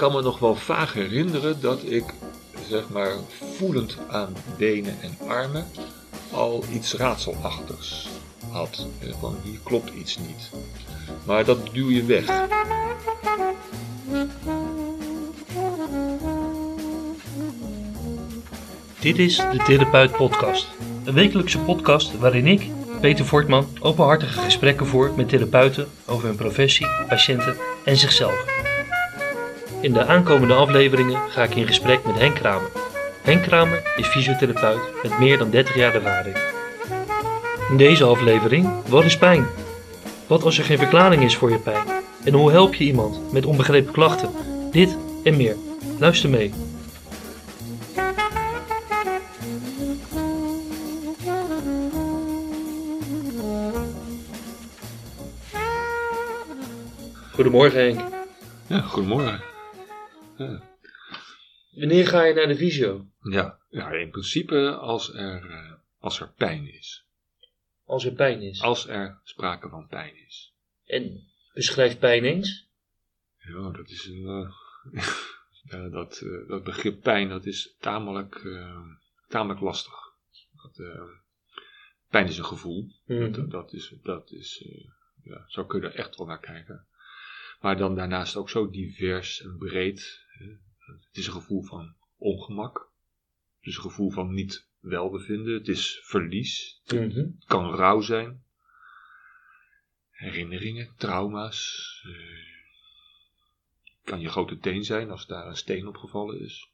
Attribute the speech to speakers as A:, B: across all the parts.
A: kan me nog wel vaag herinneren dat ik, zeg maar, voelend aan benen en armen al iets raadselachtigs had. Van hier klopt iets niet. Maar dat duw je weg.
B: Dit is de Therapeut Podcast. Een wekelijkse podcast waarin ik, Peter Voortman, openhartige gesprekken voer met therapeuten over hun professie, patiënten en zichzelf. In de aankomende afleveringen ga ik in gesprek met Henk Kramer. Henk Kramer is fysiotherapeut met meer dan 30 jaar ervaring. In deze aflevering, wat is pijn? Wat als er geen verklaring is voor je pijn? En hoe help je iemand met onbegrepen klachten? Dit en meer. Luister mee. Goedemorgen Henk.
A: Ja, goedemorgen. Ja.
B: Wanneer ga je naar de visio?
A: Ja, ja, in principe als er, eh, als er pijn is.
B: Als er pijn is.
A: Als er sprake van pijn is.
B: En beschrijf pijn eens.
A: Ja, dat is een. eh, ja, dat, eh, dat begrip pijn dat is tamelijk, tamelijk lastig. Dat, pijn is een gevoel.
B: Mhm.
A: Dat, dat is. Dat is ja, zo kun je er echt wel naar kijken. Maar dan daarnaast ook zo divers en breed. Het is een gevoel van ongemak. Het is een gevoel van niet welbevinden. Het is verlies.
B: Mhm.
A: Het kan rouw zijn. Herinneringen, trauma's. eh, kan je grote teen zijn als daar een steen opgevallen is.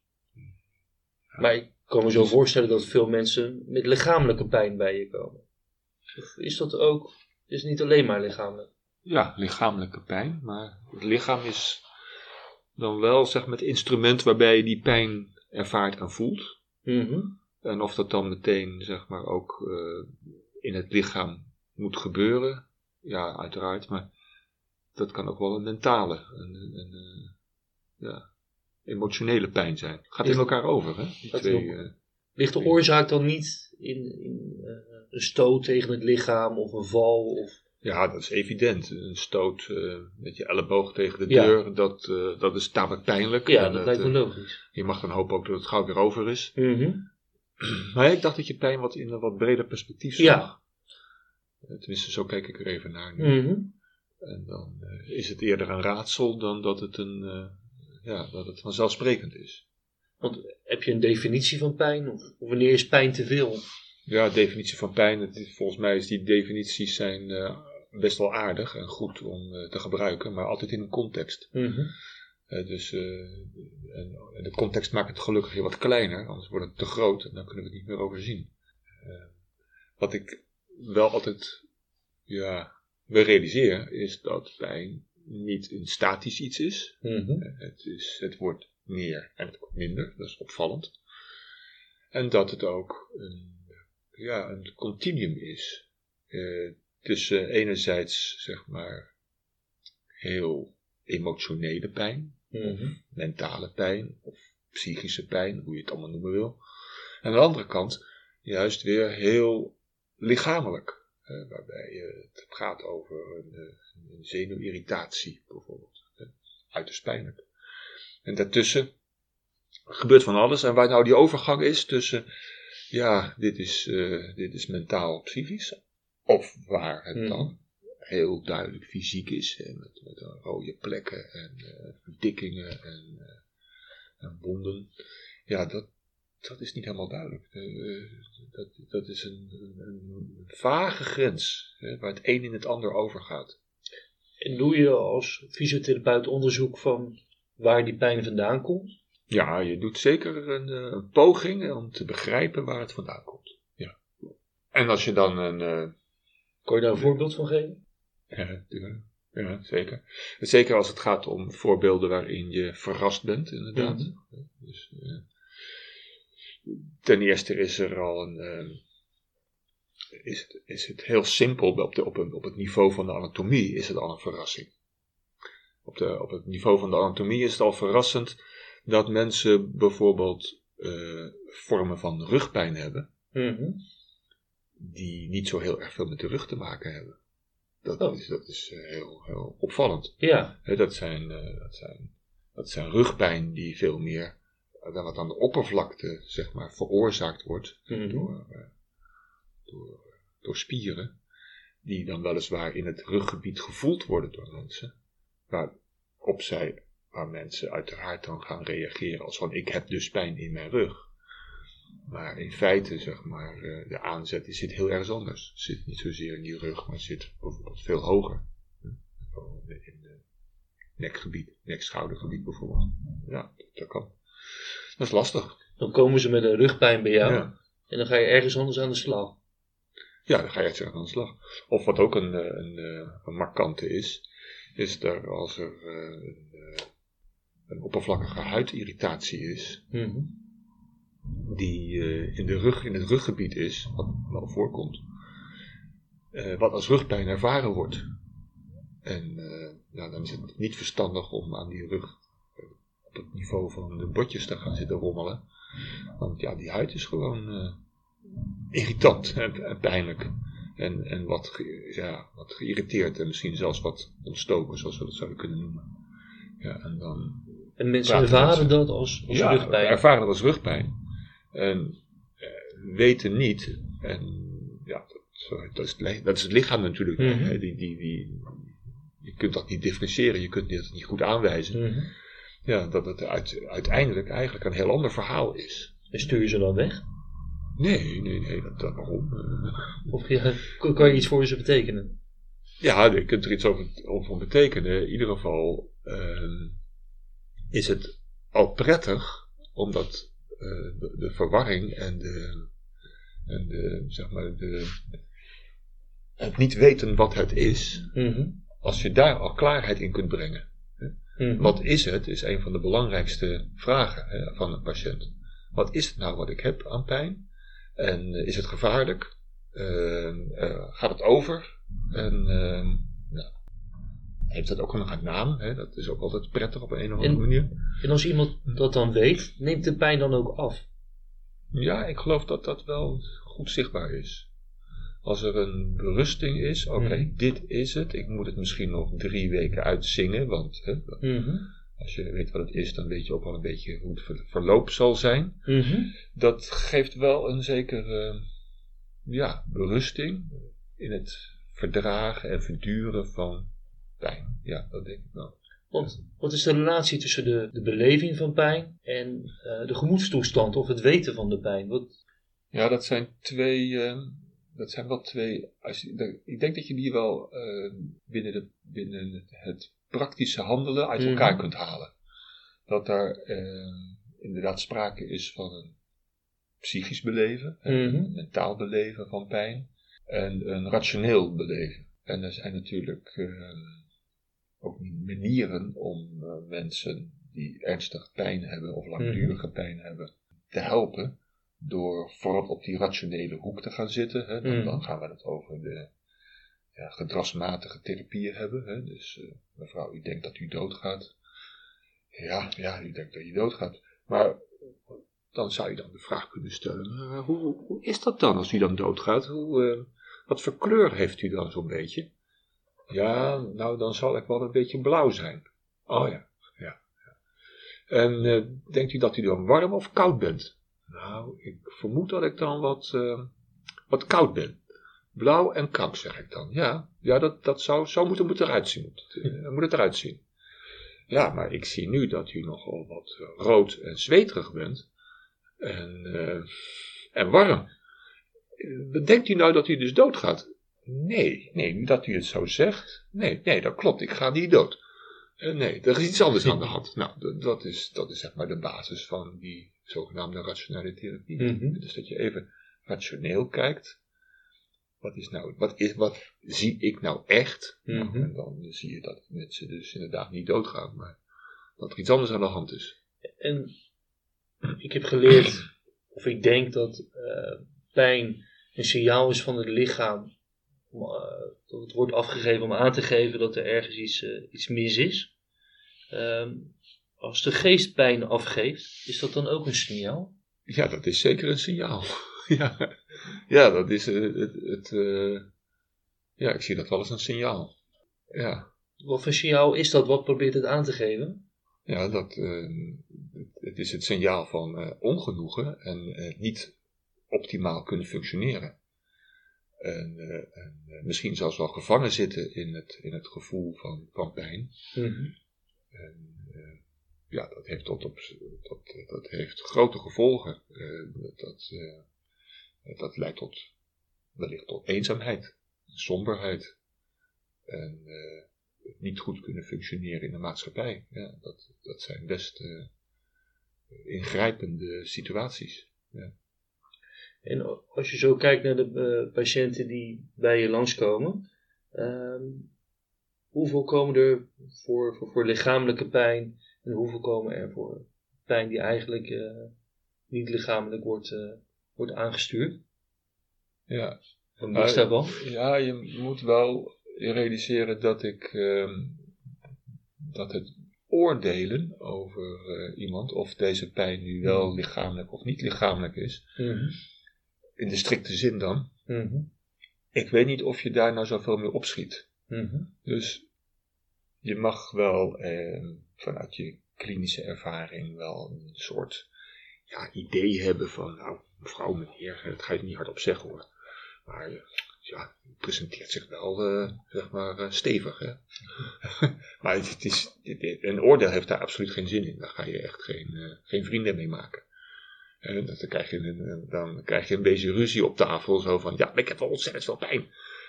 B: Maar ik kan me zo voorstellen dat veel mensen met lichamelijke pijn bij je komen. Of is dat ook, is het niet alleen maar lichamelijk?
A: Ja, lichamelijke pijn. Maar het lichaam is dan wel zeg maar, het instrument waarbij je die pijn ervaart en voelt.
B: Mhm.
A: En of dat dan meteen zeg maar ook eh, in het lichaam moet gebeuren. Ja, uiteraard. Maar dat kan ook wel een mentale, een, een, een, eh, ja, emotionele pijn zijn. Gaat in elkaar over, hè? Die twee, eh,
B: Ligt de oorzaak dan niet in, in een stoot tegen het lichaam of een val? Of...
A: ja, dat is evident. Een stoot eh, met je elleboog tegen de
B: Ja.
A: deur, dat, eh, dat is tamelijk pijnlijk.
B: Ja, dat lijkt me
A: eh,
B: logisch.
A: Je mag dan hopen ook dat het gauw weer over is.
B: Mhm.
A: Maar ik dacht dat je pijn wat in een wat breder perspectief zag.
B: Ja.
A: Tenminste, zo kijk ik er even naar nu.
B: Mhm.
A: En dan is het eerder een raadsel dan dat het, een, ja, dat het vanzelfsprekend is.
B: Want heb je een definitie van pijn? Of wanneer is pijn te veel?
A: Ja, definitie van pijn. Het volgens mij is die definities zijn eh, best wel aardig en goed om eh, te gebruiken, maar altijd in een context.
B: Mhm.
A: Eh, dus en, en de context maakt het gelukkig heel wat kleiner, anders wordt het te groot en dan kunnen we het niet meer overzien. Wat ik wel altijd ja, me realiseer, is dat pijn niet een statisch iets is.
B: Mhm.
A: Het, is, het wordt meer en het wordt minder, dat is opvallend. En dat het ook een, ja, een continuum is. eh, tussen enerzijds, zeg maar, heel emotionele pijn,
B: Mhm.
A: mentale pijn of psychische pijn, hoe je het allemaal noemen wil. En aan de andere kant juist weer heel lichamelijk, hè, waarbij je het gaat over een, eh, een zenuwirritatie bijvoorbeeld. Uiterst pijnlijk. En daartussen gebeurt van alles. En waar nou die overgang is tussen, ja, dit is, eh, dit is mentaal psychisch, of waar het
B: Mhm.
A: dan heel duidelijk fysiek is, hè, met, met eh, rode plekken en eh, verdikkingen en, eh, en wonden. Ja, dat, dat is niet helemaal duidelijk. Dat, dat is een, een, een vage grens, hè, waar het een in het ander overgaat.
B: En doe je als fysiotherapeut onderzoek van waar die pijn vandaan komt?
A: Ja, je doet zeker een, eh, een poging om te begrijpen waar het vandaan komt. Ja. En als je dan een. eh,
B: Kan je daar een voorbeeld van geven?
A: ja, ja, ja, zeker. Zeker als het gaat om voorbeelden waarin je verrast bent, inderdaad. Dus, eh, ten eerste is er al een. is, het, is het heel simpel, op, de, op, een, op het niveau van de anatomie is het al een verrassing. Op, de, op het niveau van de anatomie is het al verrassend dat mensen bijvoorbeeld eh, vormen van rugpijn hebben,
B: Mhm.
A: die niet zo heel erg veel met de rug te maken hebben. Dat
B: Oh.
A: is, dat is eh, heel, heel opvallend.
B: Ja.
A: Dat, zijn, eh, dat zijn Dat zijn rugpijn die veel meer dan wat aan de oppervlakte zeg maar, veroorzaakt wordt
B: Mhm.
A: door, door, door spieren, die dan weliswaar in het ruggebied gevoeld worden door mensen, waarop zij, waar mensen uiteraard dan gaan reageren als van ik heb dus pijn in mijn rug. Maar in feite, zeg maar, eh, de aanzet die zit heel ergens anders. Zit niet zozeer in die rug, maar zit bijvoorbeeld veel hoger. Gewoon In het nekgebied, nek-schoudergebied bijvoorbeeld. Ja, dat kan. Dat is lastig.
B: Dan komen ze met een rugpijn bij jou
A: Ja.
B: en dan ga je ergens anders aan de slag.
A: Ja, dan ga je echt zeggen aan de slag. Of wat ook een, eh, een, eh, een markante is, is dat als er eh, een, eh, een oppervlakkige huidirritatie is,
B: Mhm.
A: die eh, in, de rug, in het ruggebied is, wat wel voorkomt, eh, wat als rugpijn ervaren wordt. En eh, ja, dan is het niet verstandig om aan die rug op het niveau van de botjes te gaan zitten rommelen. Want ja, die huid is gewoon irritant en, en pijnlijk. En, en wat, ge- ja, wat geïrriteerd en misschien zelfs wat ontstoken, zoals we dat zouden kunnen noemen. Ja, en dan
B: En mensen ervaren dat als, als
A: ja,
B: rugpijn.
A: ervaren dat als rugpijn. En eh, weten niet, en ja, dat, dat, is, het dat is het lichaam natuurlijk.
B: Mhm.
A: hè, die, die, die, je kunt dat niet differentiëren, je kunt het niet goed aanwijzen.
B: Mhm.
A: Ja, dat het uit, uiteindelijk eigenlijk een heel ander verhaal is.
B: En stuur je ze dan weg?
A: Nee, nee, nee, dat, dat waarom? Eh,
B: Of ja, kan je iets voor ze betekenen?
A: Ja, je kunt er iets over, over betekenen. In ieder geval ehm, is het al prettig, omdat eh, de, de verwarring en de, en de, zeg maar, de, het niet weten wat het is,
B: Mhm.
A: als je daar al klaarheid in kunt brengen.
B: Mhm.
A: Wat is het, is een van de belangrijkste vragen hè, van een patiënt. Wat is het nou wat ik heb aan pijn? En eh, is het gevaarlijk? Ehm, eh, gaat het over? En ehm. Heeft dat ook nog een naam? Hè? Dat is ook altijd prettig op een of andere
B: En-
A: manier.
B: En als iemand dat dan weet, neemt de pijn dan ook af?
A: Ja, ik geloof dat dat wel goed zichtbaar is. Als er een berusting is, oké,
B: Mhm.
A: dit is het. Ik moet het misschien nog drie weken uitzingen, want hè,
B: Mhm.
A: als je weet wat het is, dan weet je ook wel een beetje hoe het ver- verloop zal zijn.
B: Mhm.
A: dat geeft wel een zekere ja, berusting in het verdragen en verduren van pijn. Ja, dat denk ik wel.
B: Want wat is de relatie tussen de, de beleving van pijn en eh, de gemoedstoestand of het weten van de pijn? Wat,
A: Ja, dat zijn twee. eh, dat zijn wel twee. Als de- ik denk dat je die wel eh, binnen, de, binnen het, praktische handelen uit
B: Mhm.
A: elkaar kunt halen. Dat daar eh, inderdaad sprake is van een psychisch beleven,
B: Mhm.
A: een mentaal beleven van pijn en een rationeel beleven. En er zijn natuurlijk ook manieren om eh, mensen die ernstig pijn hebben of langdurige pijn hebben te helpen door vooral op die rationele hoek te gaan zitten. Hè. Dan,
B: Mhm.
A: dan gaan we het over de ja, gedragsmatige therapieën hebben. Hè. Dus eh, mevrouw, u denkt dat u doodgaat. Ja, ja, u denkt dat u doodgaat. Maar dan zou je dan de vraag kunnen stellen, eh, hoe, hoe is dat dan als u dan doodgaat? Hoe, wat voor kleur heeft u dan zo'n beetje? Ja, nou dan zal ik wel een beetje blauw zijn. Oh ja, ja. ja. En eh, denkt u dat u dan warm of koud bent? Nou, ik vermoed dat ik dan wat, eh, wat koud ben. Blauw en koud, zeg ik dan. Ja, ja dat, dat zou, zo moet, moet het eruit zien. Moet het, eh, moet het eruit zien. Ja, maar ik zie nu dat u nogal wat rood en zweterig bent. En, en warm. Bedenkt u nou dat u dus doodgaat? Nee, nee, dat u het zo zegt. Nee, nee, dat klopt. Ik ga niet dood. Eh, nee, er is iets anders aan de hand. Nou, dat is, dat is zeg maar de basis van die zogenaamde rationele therapie.
B: Mhm.
A: Dus dat je even rationeel kijkt. Wat is nou, wat is, wat zie ik nou echt? Nou,
B: Mhm.
A: en dan zie je dat mensen dus inderdaad niet doodgaan, maar dat er iets anders aan de hand is.
B: En ik heb geleerd, of ik denk dat eh, pijn een signaal is van het lichaam. Om, eh, dat het wordt afgegeven om aan te geven dat er ergens iets, eh, iets mis is. Ehm, als de geest pijn afgeeft, is dat dan ook een signaal?
A: Ja, dat is zeker een signaal. ja. ja, dat is eh, het. het ja, ik zie dat wel als een signaal. Ja.
B: Wat voor signaal is dat? Wat probeert het aan te geven?
A: ja, dat, het is het signaal van ongenoegen en niet optimaal kunnen functioneren. En, eh, en eh, misschien zelfs wel gevangen zitten in het, in het gevoel van, van pijn.
B: Mhm.
A: En, eh, ja, dat heeft, tot op, dat, dat heeft grote gevolgen. Dat, dat leidt tot, wellicht tot eenzaamheid, somberheid. En niet goed kunnen functioneren in de maatschappij. Ja, dat, dat zijn best ingrijpende situaties.
B: En als je zo kijkt naar de eh, patiënten die bij je langskomen, ehm, hoeveel komen er voor, voor, voor lichamelijke pijn en hoeveel komen er voor pijn die eigenlijk eh, niet lichamelijk wordt, eh, wordt aangestuurd?
A: Ja,
B: Een mix daarvan?
A: Ja, je moet wel realiseren dat ik ehm, dat het oordelen over iemand, of deze pijn nu wel lichamelijk of niet lichamelijk is,
B: Mhm.
A: In de strikte zin dan,
B: Mhm.
A: ik weet niet of je daar nou zoveel mee opschiet.
B: Mhm.
A: Dus je mag wel ehm, vanuit je klinische ervaring wel een soort ja, idee hebben van, nou, mevrouw, meneer, dat ga je niet hardop zeggen hoor. Maar eh, ja, het presenteert zich wel, eh, zeg maar, eh, stevig. Hè? maar het, het is, dit- een oordeel heeft daar absoluut geen zin in. Daar ga je echt geen, eh, geen vrienden mee maken. En dan, krijg je een, eh, dan krijg je een beetje ruzie op tafel. Zo van, ja, maar ik heb wel ontzettend veel pijn.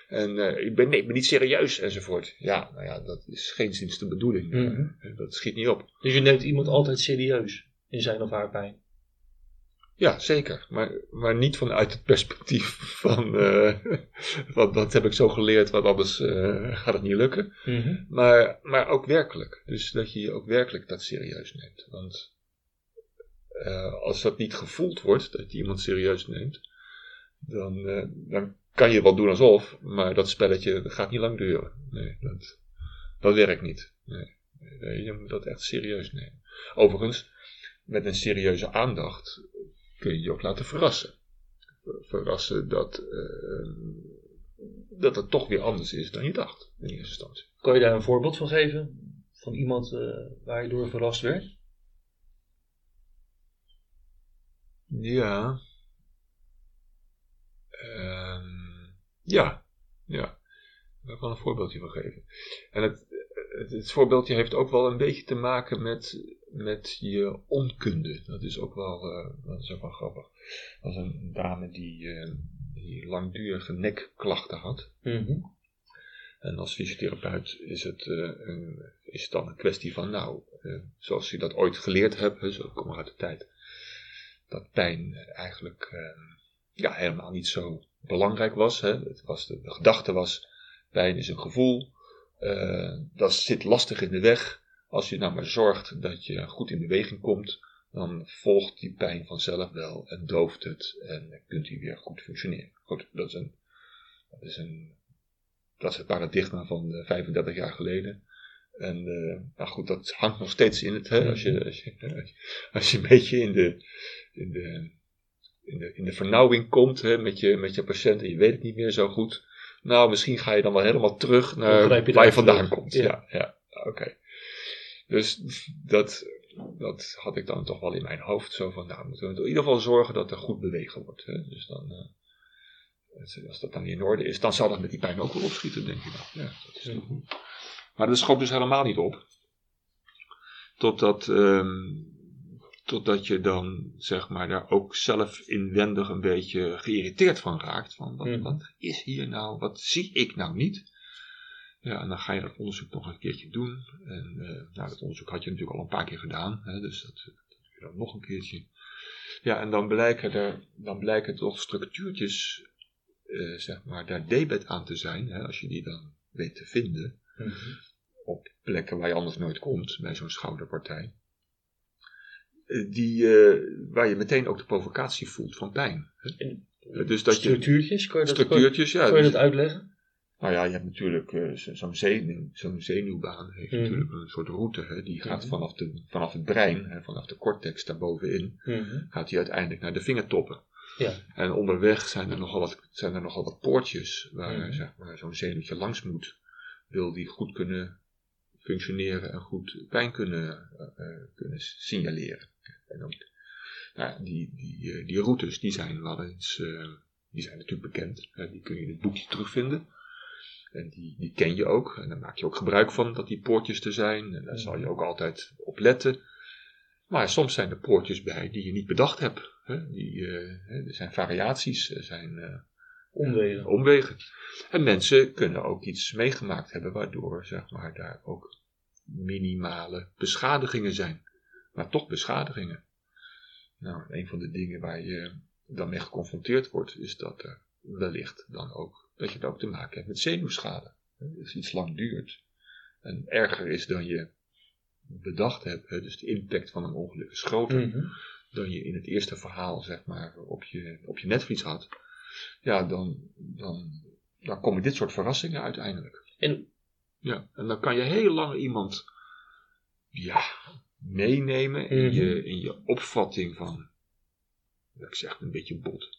A: En eh, ik ben, nee, ik ben niet serieus, enzovoort. Ja, nou ja, dat is geen sinds de bedoeling.
B: Mhm.
A: Eh, Dat schiet niet op.
B: Dus je neemt iemand altijd serieus in zijn of haar pijn.
A: Ja, zeker. Maar, maar niet vanuit het perspectief van, eh van dat heb ik zo geleerd, want anders eh, gaat het niet lukken.
B: Mhm.
A: Maar, maar ook werkelijk. Dus dat je je ook werkelijk dat serieus neemt. Want eh, als dat niet gevoeld wordt, dat je iemand serieus neemt, dan, eh, dan kan je wel doen alsof, maar dat spelletje gaat niet lang duren. Nee, dat, werkt niet. Nee. Je moet dat echt serieus nemen. Overigens, met een serieuze aandacht kun je je ook laten verrassen. Ver- Verrassen dat, eh, dat het toch weer anders is dan je dacht in eerste instantie.
B: Kan je daar een voorbeeld van geven? Van iemand waar je door verrast werd?
A: Ja. Ehm, ja. Ja. Daar kan een voorbeeldje van geven. En het, het, het voorbeeldje heeft ook wel een beetje te maken met, met je onkunde. Dat is ook wel, eh, dat is ook wel grappig. Dat was een dame die, eh, die langdurige nekklachten had.
B: Mhm.
A: En als fysiotherapeut is het, eh, een, is het dan een kwestie van, nou, eh, zoals je dat ooit geleerd hebt, zo kom ik uit de tijd, dat pijn eh, eigenlijk eh, ja, helemaal niet zo belangrijk was. Hè. Het was de, gedachte was, pijn is een gevoel, eh, dat zit lastig in de weg. Als je nou maar zorgt dat je goed in beweging komt, dan volgt die pijn vanzelf wel en dooft het en kunt hij weer goed functioneren. Goed, dat is een, dat is een dat is het paradigma van eh, 35 jaar geleden. En eh, nou goed, dat hangt nog steeds in het. Hè? Als, je, als, je, als je een beetje in de, in de, in de, in de vernauwing komt hè, met, je, met je patiënt en je weet het niet meer zo goed. Nou, misschien ga je dan wel helemaal terug naar waar je vandaan komt.
B: Ja.
A: Ja, ja, oké. Dus dat, dat had ik dan toch wel in mijn hoofd. Zo van, nou, moeten we in ieder geval zorgen dat er goed bewegen wordt. Hè? Dus dan, eh, als- dat dan niet in orde is, dan zal dat met die pijn ook wel opschieten, denk ik dan. Ja, dat is toch goed. Maar dat schoot dus helemaal niet op. Totdat, ehm, totdat je dan, zeg maar, daar ook zelf inwendig een beetje geïrriteerd van raakt. Van, wat,
B: Mhm.
A: wat is hier nou, wat zie ik nou niet? Ja, en dan ga je dat onderzoek nog een keertje doen. En eh, nou, dat onderzoek had je natuurlijk al een paar keer gedaan. Hè, dus dat, dat doe je dan nog een keertje. Ja, en dan blijken er dan blijken toch structuurtjes, eh, zeg maar, daar debet aan te zijn. Hè, als je die dan weet te vinden
B: Mhm.
A: Op plekken waar je anders nooit komt, bij zo'n schouderpartij. Eh, Die, eh, waar je meteen ook de provocatie voelt van pijn. Eh, dus dat je
B: Structuurtjes, kan je dat,
A: structuurtjes, ja.
B: kan je
A: dus-
B: dat uitleggen?
A: nou ja, je hebt natuurlijk zo- zo'n zenuw, zo'n zenuwbaan heeft
B: Mhm.
A: natuurlijk een soort route. Hè, die gaat
B: Mhm.
A: vanaf, de, vanaf het brein, hè, vanaf de cortex daarbovenin,
B: Mhm.
A: gaat die uiteindelijk naar de vingertoppen.
B: Ja.
A: En onderweg zijn er nogal wat, zijn er nogal wat poortjes waar
B: Mhm.
A: zeg maar, zo'n zenuwtje langs moet. Wil die goed kunnen functioneren en goed pijn kunnen, eh, eh, kunnen signaleren. En nou, die, die, eh, die routes die zijn wel eens, die zijn natuurlijk bekend. Die kun je in het boekje terugvinden. En die, die ken je ook. En daar maak je ook gebruik van dat die poortjes er zijn. En daar zal je ook altijd op letten. Maar soms zijn er poortjes bij die je niet bedacht hebt. Hè? Die, er zijn variaties, er zijn
B: Omwegen.
A: omwegen. En mensen kunnen ook iets meegemaakt hebben waardoor zeg maar, daar ook minimale beschadigingen zijn. Maar toch beschadigingen. Nou, een van de dingen waar je dan mee geconfronteerd wordt, is dat er wellicht dan ook, dat je het ook te maken hebt met zenuwschade. Als iets lang duurt en erger is dan je bedacht hebt, dus de impact van een ongeluk is groter
B: Mhm.
A: dan je in het eerste verhaal zeg maar op je, op je netvlies had, ja, dan, dan, dan komen dit soort verrassingen uiteindelijk.
B: En
A: Ja, en dan kan je heel lang iemand ja, meenemen in,
B: Mhm.
A: je, in je opvatting van, ik zeg het een beetje bot,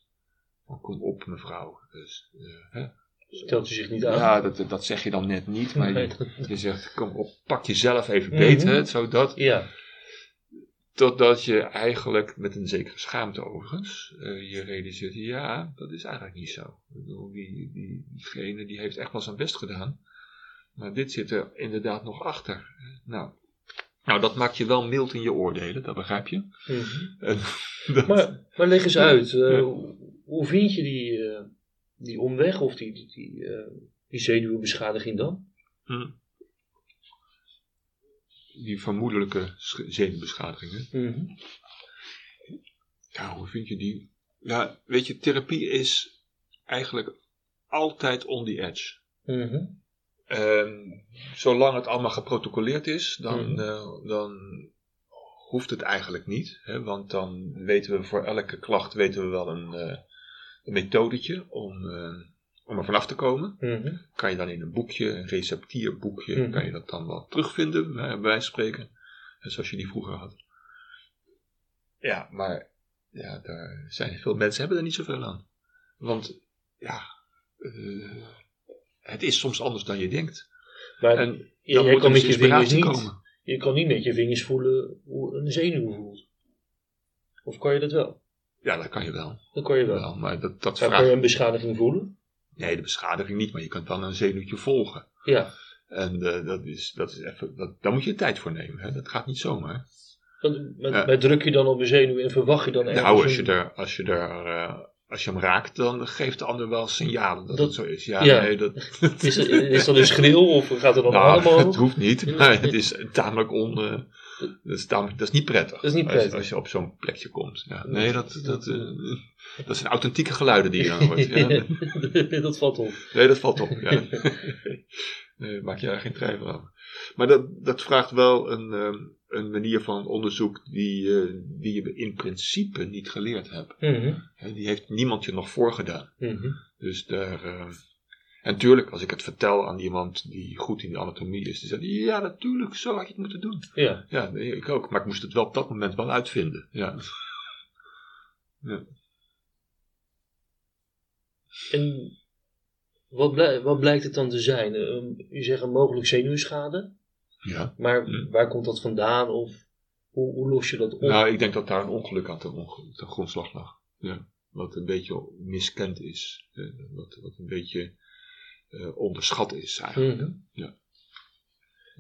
A: van kom op mevrouw. Dus, eh, hè?
B: stelt u zich niet aan.
A: Ja, dat, dat zeg je dan net niet, maar
B: Nee,
A: je, je zegt kom op, pak jezelf even
B: Mhm.
A: beet, hè, zodat
B: Ja.
A: Totdat je eigenlijk met een zekere schaamte overigens eh, je realiseert, ja, dat is eigenlijk niet zo. Ik bedoel, die, die, diegene die heeft echt wel zijn best gedaan. Maar dit zit er inderdaad nog achter. Nou, nou dat maakt je wel mild in je oordelen, dat begrijp je.
B: Mhm.
A: Dat-
B: Maar, maar leg eens uit, eh,
A: Ja.
B: hoe- vind je die, eh, die omweg of die, die, die, eh, die zenuwbeschadiging dan?
A: Hm. Die vermoedelijke sch- zenuwbeschadigingen.
B: Mhm.
A: Ja, hoe vind je die? Ja, weet je, therapie is eigenlijk altijd on the edge.
B: Mhm.
A: Ehm, zolang het allemaal geprotocoleerd is, dan,
B: Mhm.
A: eh, dan hoeft het eigenlijk niet. Hè, want dan weten we voor elke klacht weten we wel een, eh, een methodetje om, eh, om er vanaf te komen.
B: Mhm.
A: Kan je dan in een boekje, een receptierboekje,
B: Mhm.
A: kan je dat dan wel terugvinden, bij wijze van spreken. Zoals je die vroeger had. Ja, maar ja, daar zijn veel mensen hebben er niet zoveel aan. Want ja, het is soms anders dan je denkt.
B: Maar
A: En dan moet
B: kan
A: er
B: met
A: dus
B: je vingers niet,
A: komen.
B: je kan niet met je vingers voelen hoe een zenuw voelt. Of kan je dat wel?
A: Ja, dat kan je wel.
B: Dat kan je wel.
A: wel maar dat, dat
B: kan je een beschadiging voelen?
A: Nee, de beschadiging niet, maar je kan dan een zenuwtje volgen.
B: Ja.
A: En eh, dat is, dat is even, dat, daar moet je tijd voor nemen. Hè? Dat gaat niet zomaar.
B: Met, met druk je dan op een zenuw en verwacht je dan ergens
A: Nou, als je, er, als, je er, eh, als je hem raakt, dan geeft de ander wel signalen dat,
B: Dat-
A: het zo is. Ja,
B: ja.
A: nee, dat,
B: Is, is dat een schreeuw of gaat er dan
A: nou,
B: allemaal
A: het hoeft niet, maar het is tamelijk on... eh, dat, is tamelijk, dat is niet prettig.
B: Dat is niet
A: Als-
B: prettig.
A: Als, je op zo'n plekje komt. Ja, nee, dat, dat, eh, dat zijn authentieke geluiden die je dan hoort. Ja.
B: dat valt op.
A: Nee, dat valt op. Ja. nee, maak je daar geen twijfel aan. Maar dat, dat vraagt wel een, ehm, een manier van onderzoek die, eh, die je in principe niet geleerd hebt.
B: Mhm.
A: Die heeft niemand je nog voorgedaan.
B: Mhm.
A: Dus daar. ehm, en natuurlijk, als ik het vertel aan iemand die goed in de anatomie is, die zegt: Ja, natuurlijk, zo had je het moeten doen.
B: Ja.
A: Ja, ik ook. Maar ik moest het wel op dat moment wel uitvinden. Ja. ja.
B: En wat, blij- wat blijkt het dan te zijn? Um, u zegt een mogelijk zenuwschade,
A: ja.
B: maar
A: Hm.
B: waar komt dat vandaan of hoe, hoe los je dat op?
A: Nou, ik denk dat daar een ongeluk aan ten, grondslag lag. Ja. Wat een beetje miskend is. Eh, wat, wat een beetje eh, onderschat is eigenlijk.
B: Mhm.
A: Ja.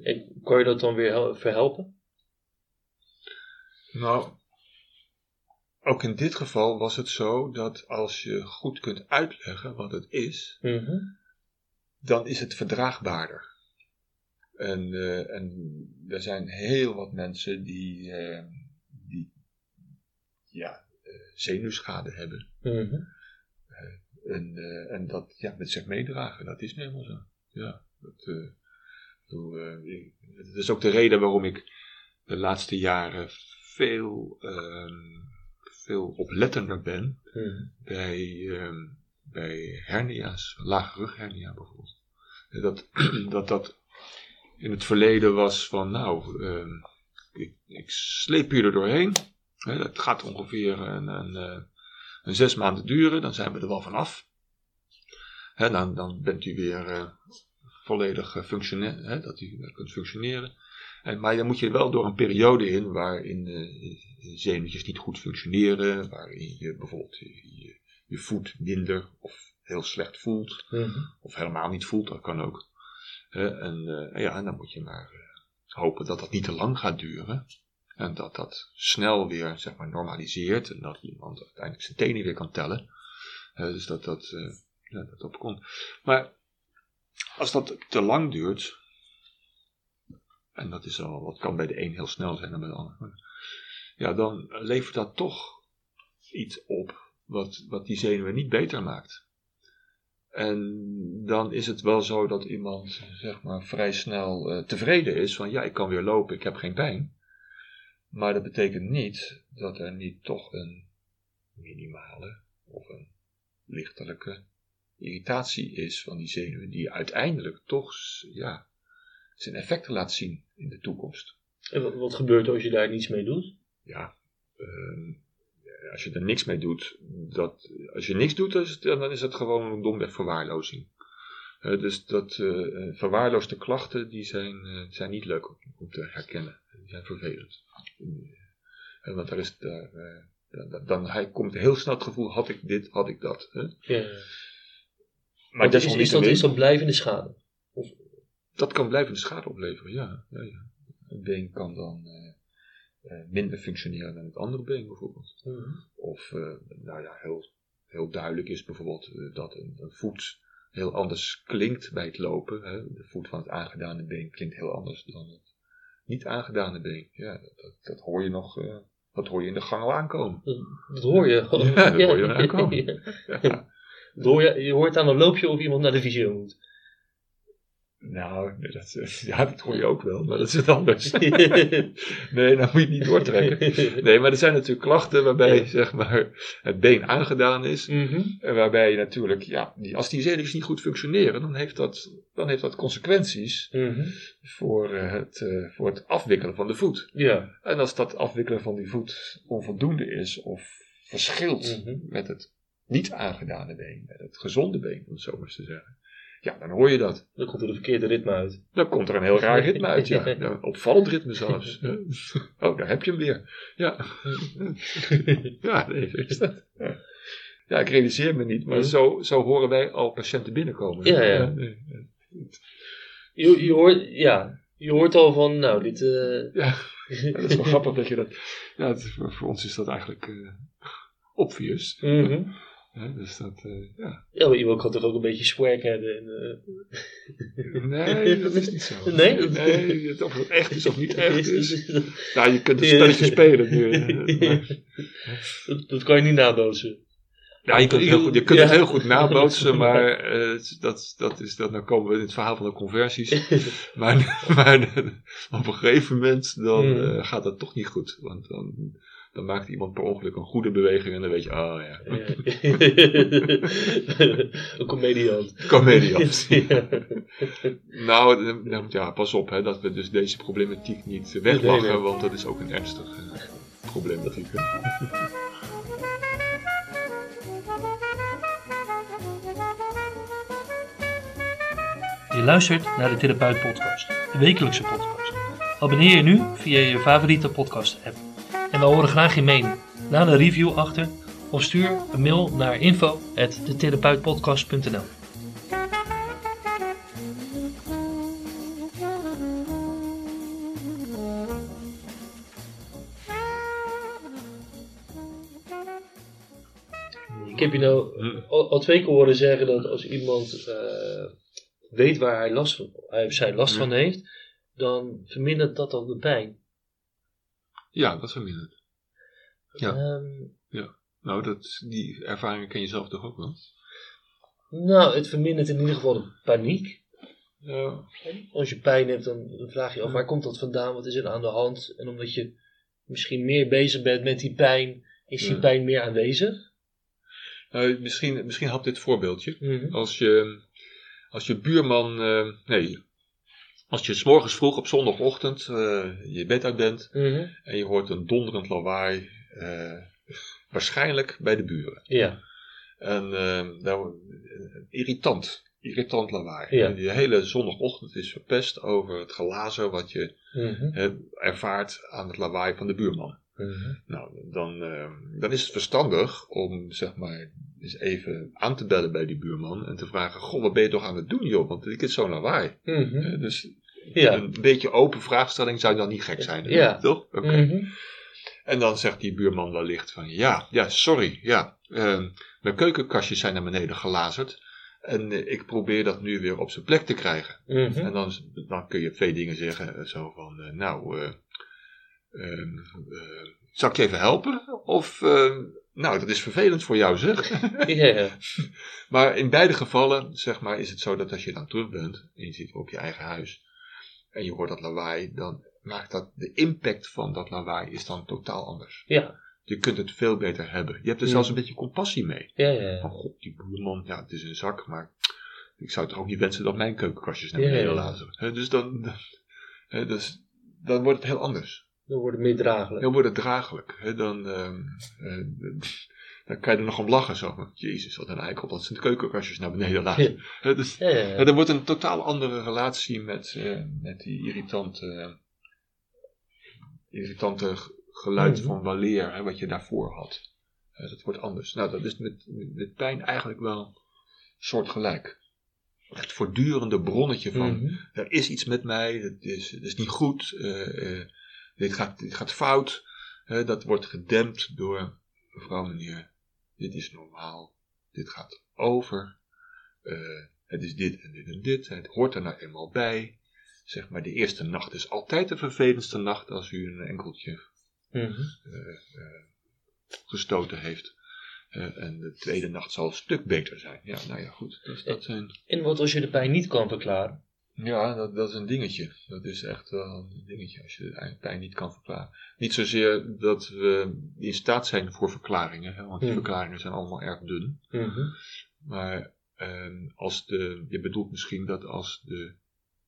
B: En kan je dat dan weer hel- verhelpen?
A: Nou, ook in dit geval was het zo dat als je goed kunt uitleggen wat het is,
B: Mhm.
A: dan is het verdraagbaarder. En, eh, en er zijn heel wat mensen die, eh, die ja, eh, zenuwschade hebben.
B: Mhm.
A: En, en dat ja, met zich meedragen, dat is nu helemaal zo. Ja, dat, ik bedoel, ik- het is ook de reden waarom ik de laatste jaren veel, ehm, veel oplettender ben
B: Mhm.
A: bij, ehm, bij hernia's, lage rughernia bijvoorbeeld. Dat, dat dat in het verleden was van, nou, ehm, ik, ik sleep je er doorheen. Hè, dat gaat ongeveer een, een, eh, een zes maanden duren, dan zijn we er wel vanaf. Hè, dan, dan bent u weer eh, volledig uh, functioneren, hè, dat hij kunt functioneren. En, maar dan moet je wel door een periode in waarin uh, zenuwtjes niet goed functioneren, waarin je bijvoorbeeld je, je voet minder of heel slecht voelt, of helemaal niet voelt, dat kan ook. En, ja, en dan moet je maar hopen dat dat niet te lang gaat duren. En dat dat snel weer zeg maar, normaliseert en dat iemand uiteindelijk zijn tenen weer kan tellen. dus dat dat, ja, dat opkomt. Maar als dat te lang duurt, en dat is al, wat kan bij de een heel snel zijn dan bij de ander, ja, dan levert dat toch iets op wat, wat die zenuwen niet beter maakt. En dan is het wel zo dat iemand zeg maar vrij snel uh, tevreden is van ja, ik kan weer lopen, ik heb geen pijn. Maar dat betekent niet dat er niet toch een minimale of een lichtelijke irritatie is van die zenuwen, die uiteindelijk toch ja, zijn effecten laat zien in de toekomst.
B: En wat, wat gebeurt er als je daar niets mee doet?
A: Ja, uh, als je er niks mee doet, dat, als je niks doet, dan is het, dan is het gewoon een domweg verwaarlozing. Uh, dus dat uh, verwaarloosde klachten, die zijn, uh, zijn niet leuk om, om, te herkennen. Die zijn vervelend. want daar is, daar, dan, dan hij komt heel snel het gevoel, had ik dit, had ik dat. Hè?
B: Ja. Maar is, is, is, dat, is dat blijvende schade? Of?
A: Dat kan blijvende schade opleveren, ja. ja, ja. Een been kan dan minder functioneren dan het andere been bijvoorbeeld. Mm -hmm. Of, uh, nou ja, heel, heel duidelijk is bijvoorbeeld dat een, een, voet heel anders klinkt bij het lopen. Hè. De voet van het aangedane been klinkt heel anders dan het niet aangedane been. Ja, dat, dat hoor je nog, dat hoor je in de gang al aankomen.
B: Dat, hoor je?
A: Ja, dat hoor je aankomen. ja.
B: Je, je hoort aan een loopje of iemand naar de visio moet.
A: Nou, dat, ja, dat hoor je ook wel, maar dat is het anders. nee, dan moet je het niet doortrekken. Nee, maar er zijn natuurlijk klachten waarbij zeg maar, het been aangedaan is.
B: Mhm.
A: En waarbij je natuurlijk, ja, die, als die zenuwen niet goed functioneren, dan heeft dat, dan heeft dat consequenties
B: Mhm.
A: voor, eh, het, eh, voor het afwikkelen van de voet.
B: Ja.
A: En als dat afwikkelen van die voet onvoldoende is of verschilt
B: Mhm.
A: met het niet aangedane been, met het gezonde been, om het zo maar eens te zeggen. Ja, dan hoor je dat.
B: Dan komt er de verkeerde ritme uit.
A: Dan komt er een heel raar ritme uit, ja. ja een opvallend ritme zelfs. Oh, daar heb je hem weer. Ja. Ja, nee, is dat. Ja. Ja, ik realiseer me niet, maar zo, zo horen wij al patiënten binnenkomen.
B: Ja, ja. Je, je, hoort, ja, je hoort al van, nou, dit... eh,
A: Ja, dat is wel grappig dat je dat... Ja, het- voor, voor ons is dat eigenlijk eh obvious.
B: mhm.
A: Hè, dus dat, eh, ja.
B: Ja, maar iemand kan toch ook een beetje swag hebben. En, eh,
A: Nee, dat is niet zo.
B: Nee?
A: Nee, of het echt is of niet echt
B: is-
A: Nou, je kunt een spelletje spelen nu. maar-
B: dat kan je niet nabootsen.
A: Ja, je kunt, het heel goed, je kunt het heel goed nabootsen, maar eh, dat, dat is, dat, dan komen we in het verhaal van de conversies. Maar, maar op een gegeven moment dan
B: Mm.
A: eh, gaat dat toch niet goed. Want dan, dan maakt iemand per ongeluk een goede beweging en dan weet je, oh ja,
B: een comediant.
A: comediant.
B: Ja.
A: Nou, dan- dan- ja, pas op hè, dat we dus deze problematiek niet weglachen,
B: Nee, nee.
A: want dat is ook een ernstige problematiek. hè.
B: Je luistert naar de Therapeut Podcast, de wekelijkse podcast. Abonneer je nu via je favoriete podcast app. En we horen graag je mening. Laat een review achter of stuur een mail naar info.detherapeutpodcast.nl Ik heb je nou
A: Hm.
B: al, al twee keer horen zeggen dat als iemand eh, weet waar hij last van, hij of zij last
A: Ja.
B: van heeft, dan vermindert dat dan de pijn.
A: Ja, dat vermindert. Ja.
B: Ehm,
A: Nou, dat, die ervaring ken je zelf toch ook wel?
B: nou, het vermindert in ieder geval de paniek.
A: Ja.
B: Als je pijn hebt, dan vraag je af waar komt dat vandaan, wat is er aan de hand? En omdat je misschien meer bezig bent met die pijn, is die
A: Ja.
B: pijn meer aanwezig.
A: Nou, misschien, misschien helpt dit voorbeeldje.
B: Mhm.
A: Als je, als je buurman, eh, nee, als je 's morgens vroeg op zondagochtend eh, je bed uit bent
B: Mhm.
A: en je hoort een donderend lawaai, eh, waarschijnlijk bij de buren.
B: Ja.
A: En eh, nou, irritant irritant lawaai.
B: Ja.
A: Die hele zondagochtend is verpest over het glazen wat je
B: Mhm.
A: ervaart aan het lawaai van de buurman.
B: Mhm.
A: Nou, dan, dan is het verstandig om zeg maar eens even aan te bellen bij die buurman en te vragen: Goh, wat ben je toch aan het doen, joh? Want ik heb zo'n lawaai. Dus
B: Ja.
A: een beetje open vraagstelling zou dan niet gek zijn. hè?
B: Ja.
A: Toch? Oké.
B: Mhm.
A: En dan zegt die buurman wellicht van, ja, ja, sorry, ja, ehm, mijn keukenkastjes zijn naar beneden gelazerd. En eh, ik probeer dat nu weer op zijn plek te krijgen.
B: Mhm.
A: En dan, dan kun je twee dingen zeggen, eh, zo van, eh, nou, eh, ehm, eh, zal ik je even helpen? Of, ehm, nou, dat is vervelend voor jou zeg. Maar in beide gevallen, zeg maar, is het zo dat als je dan terug bent, en je zit op je eigen huis, en je hoort dat lawaai, dan maakt dat, de impact van dat lawaai is dan totaal anders.
B: Ja.
A: Je kunt het veel beter hebben. Je hebt er
B: Ja.
A: zelfs een beetje compassie mee.
B: Ja, ja.
A: Van god, die buurman, ja, het is een zak, maar ik zou toch ook niet wensen dat mijn keukenkastjes naar
B: Ja,
A: beneden
B: ja.
A: lazen. Dus dan, dan, dus, dan wordt het heel anders.
B: Dan wordt het meer draaglijk.
A: Dan wordt het draaglijk. Dan, ehm, eh, dan kan je er nog om lachen. Zo. Jezus, wat een eikel dat de keukenkastjes naar beneden laten. Hè, dus,
B: Ja, ja.
A: ja, er wordt een totaal andere relatie met, eh, met die irritante, irritante geluid
B: Mhm.
A: van waleer, hè, wat je daarvoor had. Eh, dat wordt anders. Nou, dat is met, met pijn eigenlijk wel soortgelijk. Het voortdurende bronnetje van,
B: Mhm.
A: er is iets met mij, het is, het is niet goed, eh, dit, gaat, dit gaat fout. Dat wordt gedempt door, mevrouw, meneer, dit is normaal, dit gaat over. Eh, het is dit en dit en dit, het hoort er nou eenmaal bij. Zeg maar, de eerste nacht is altijd de vervelendste nacht als u een enkeltje eh, gestoten heeft. En de tweede nacht zal een stuk beter zijn. Ja, nou ja, goed. Dus dat zijn,
B: En wat als je de pijn niet kan verklaren?
A: Ja, dat, dat is een dingetje. Dat is echt wel een dingetje als je pijn niet kan verklaren. Niet zozeer dat we in staat zijn voor verklaringen, hè, want die
B: Hmm.
A: verklaringen zijn allemaal erg dun.
B: Mhm.
A: Maar ehm, als de, je bedoelt misschien dat als de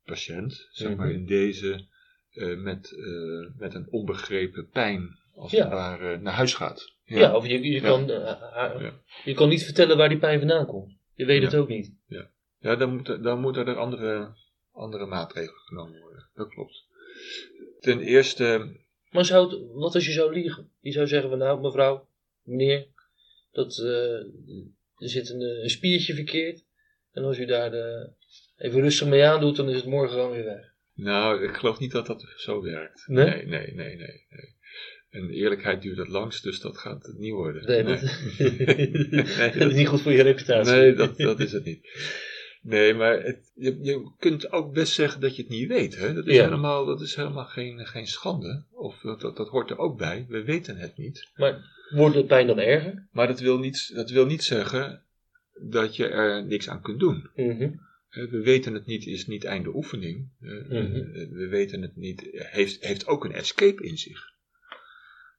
A: patiënt, zeg maar
B: Mhm.
A: in deze, eh, met, eh, met een onbegrepen pijn, als
B: Ja.
A: het ware, naar huis gaat.
B: Ja. of je, je,
A: Ja.
B: Kan, eh, haar-
A: Ja.
B: je kan niet vertellen waar die pijn vandaan komt. Je weet het
A: Ja.
B: ook niet.
A: Ja, dan, moet, dan moeten er andere, andere maatregelen genomen worden. Dat klopt. Ten eerste,
B: Maar zou wat als je zou liegen? Je zou zeggen van nou mevrouw, meneer, dat, eh, er zit een, eh, een spiertje verkeerd. En als u daar eh, even rustig mee aandoet, dan is het morgen gewoon weer weg.
A: nou, ik geloof niet dat dat zo werkt.
B: Nee?
A: Nee, nee, nee, nee. nee. En eerlijkheid duurt het langst, dus dat gaat het niet worden.
B: Nee, dat,
A: Nee,
B: dat is niet goed voor je reputatie.
A: Nee, dat, dat is het niet. Nee, maar het, je, je kunt ook best zeggen dat je het niet weet. Hè? Dat, is
B: Ja.
A: helemaal, dat is helemaal geen, geen schande. Of dat, dat, dat hoort er ook bij. We weten het niet.
B: Maar wordt de pijn dan erger?
A: Maar dat wil niet, dat wil niet zeggen dat je er niks aan kunt doen.
B: Mhm.
A: We weten het niet is niet einde oefening. Eh,
B: Mhm.
A: eh, We weten het niet, heeft, heeft ook een escape in zich.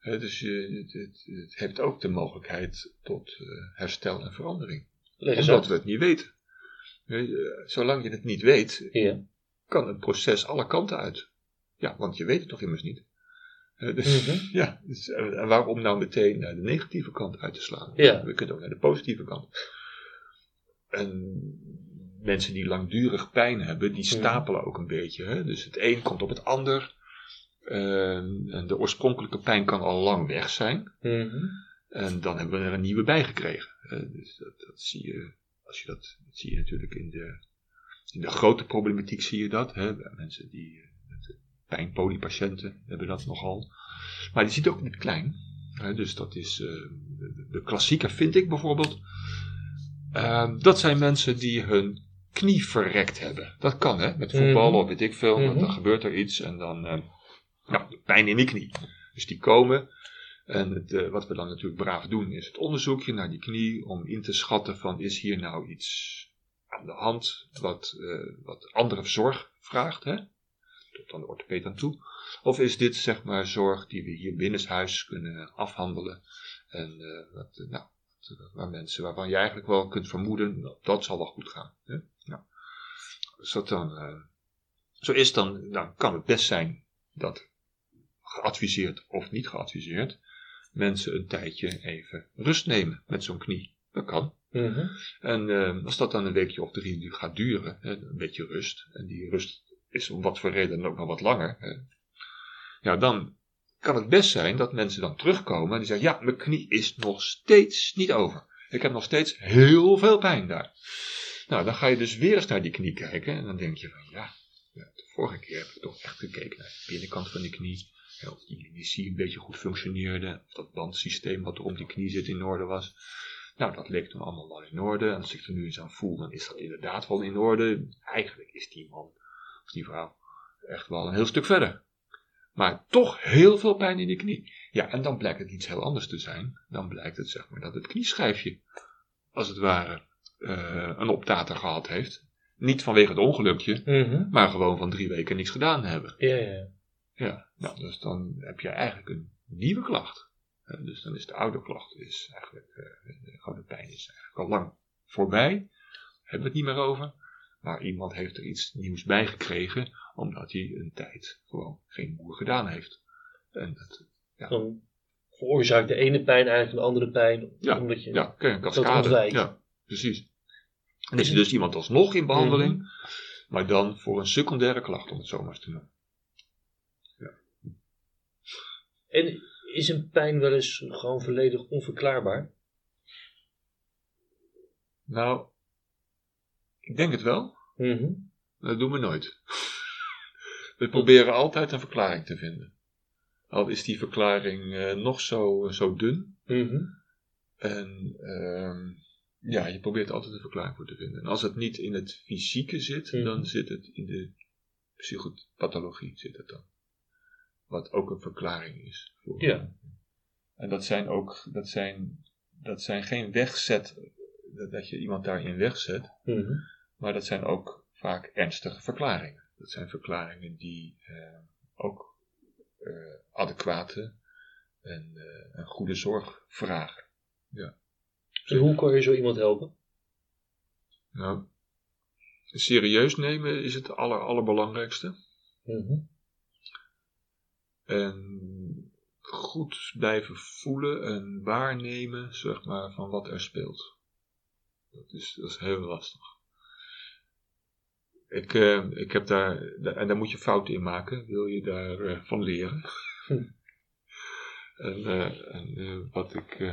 A: Dus je, het, het, het heeft ook de mogelijkheid tot eh, herstel en verandering. Omdat we het niet weten. Eh, Zolang je het niet weet,
B: Ja.
A: kan een proces alle kanten uit. Ja, want je weet het toch immers niet. Eh, dus,
B: Mhm.
A: ja, dus, eh, en waarom nou meteen naar de negatieve kant uit te slaan?
B: Ja.
A: We kunnen ook naar de positieve kant. En mensen die langdurig pijn hebben, die stapelen ook een beetje. Hè? Dus het een komt op het ander. En en de oorspronkelijke pijn kan al lang weg zijn.
B: Mhm.
A: En dan hebben we er een nieuwe bij gekregen. Dus dat, dat zie je, als je dat, dat zie je natuurlijk in de, in de grote problematiek zie je dat. Hè. Mensen die, eh, pijnpoliepatiënten hebben dat nogal. Maar je ziet ook in het klein. Hè. Dus dat is, eh, de, de klassieker vind ik bijvoorbeeld. eh, dat zijn mensen die hun knie verrekt hebben. Dat kan hè, met voetbal
B: Mhm.
A: of weet ik veel.
B: Mhm.
A: Dan gebeurt er iets en dan, eh, nou, pijn in die knie. Dus die komen en het, eh, wat we dan natuurlijk braaf doen, is het onderzoekje naar die knie om in te schatten van is hier nou iets aan de hand wat, eh, wat andere zorg vraagt, hè? tot aan de orthopeed aan toe. Of is dit zeg maar zorg die we hier binnenshuis kunnen afhandelen en eh, wat, nou, waar mensen waarvan je eigenlijk wel kunt vermoeden dat, zal wel goed gaan. Hè? Als dat dan zo is, dan, dan kan het best zijn dat geadviseerd of niet geadviseerd mensen een tijdje even rust nemen met zo'n knie. Dat kan.
B: Mhm.
A: En eh, als dat dan een weekje of drie nu gaat duren, hè, een beetje rust, en die rust is om wat voor reden dan ook nog wat langer, hè, ja, dan kan het best zijn dat mensen dan terugkomen en die zeggen, ja, mijn knie is nog steeds niet over. Ik heb nog steeds heel veel pijn daar. Nou, dan ga je dus weer eens naar die knie kijken en dan denk je van, ja, de vorige keer heb ik toch echt gekeken naar de binnenkant van die knie. Of die die een beetje goed functioneerde. Of dat bandsysteem wat er om die knie zit in orde was. Nou, dat leek toen allemaal wel in orde. En als ik er nu eens aan voel, dan is dat inderdaad wel in orde. Eigenlijk is die man, of die vrouw, echt wel een heel stuk verder. Maar toch heel veel pijn in de knie. Ja, en dan blijkt het iets heel anders te zijn. Dan blijkt het, zeg maar, dat het knieschijfje, als het ware, eh, een optater gehad heeft. Niet vanwege het ongelukje,
B: Mhm.
A: maar gewoon van drie weken niks gedaan hebben.
B: Ja, ja.
A: Ja, nou, dus dan heb je eigenlijk een nieuwe klacht. Eh, dus dan is de oude klacht is eigenlijk, eh, de oude pijn is eigenlijk al lang voorbij. Hebben we het niet meer over. Maar iemand heeft er iets nieuws bij gekregen, omdat hij een tijd gewoon geen boer gedaan heeft. En dat,
B: Dan veroorzaakt de ene pijn eigenlijk een andere pijn.
A: Ja,
B: omdat je,
A: ja, een
B: Dat
A: cascade. Ja, precies. En is er dus iemand alsnog in behandeling, maar dan voor een secundaire klacht, om het zo maar eens te noemen.
B: En is een pijn wel eens gewoon volledig onverklaarbaar?
A: Nou, ik denk het wel.
B: Mhm.
A: Dat doen we nooit. We proberen altijd een verklaring te vinden. Al is die verklaring eh, nog zo, zo dun.
B: Mhm.
A: En ehm, ja, je probeert er altijd een verklaring voor te vinden. En als het niet in het fysieke zit,
B: Mhm.
A: dan zit het in de psychopathologie zit het dan. Wat ook een verklaring is. Voor,
B: Ja.
A: En dat zijn ook, dat zijn, dat zijn geen wegzet, dat, dat je iemand daarin wegzet.
B: Mhm.
A: Maar dat zijn ook vaak ernstige verklaringen. Dat zijn verklaringen die eh, ook eh, adequate en, eh, en goede zorg vragen.
B: En hoe kan je zo iemand helpen?
A: Nou, serieus nemen is het aller, allerbelangrijkste.
B: Mhm.
A: En goed blijven voelen en waarnemen, zeg maar, van wat er speelt. Dat is, dat is heel lastig. Ik, eh, ik heb daar, da- en daar moet je fouten in maken, wil je daar eh, van leren. En eh, en eh, wat ik,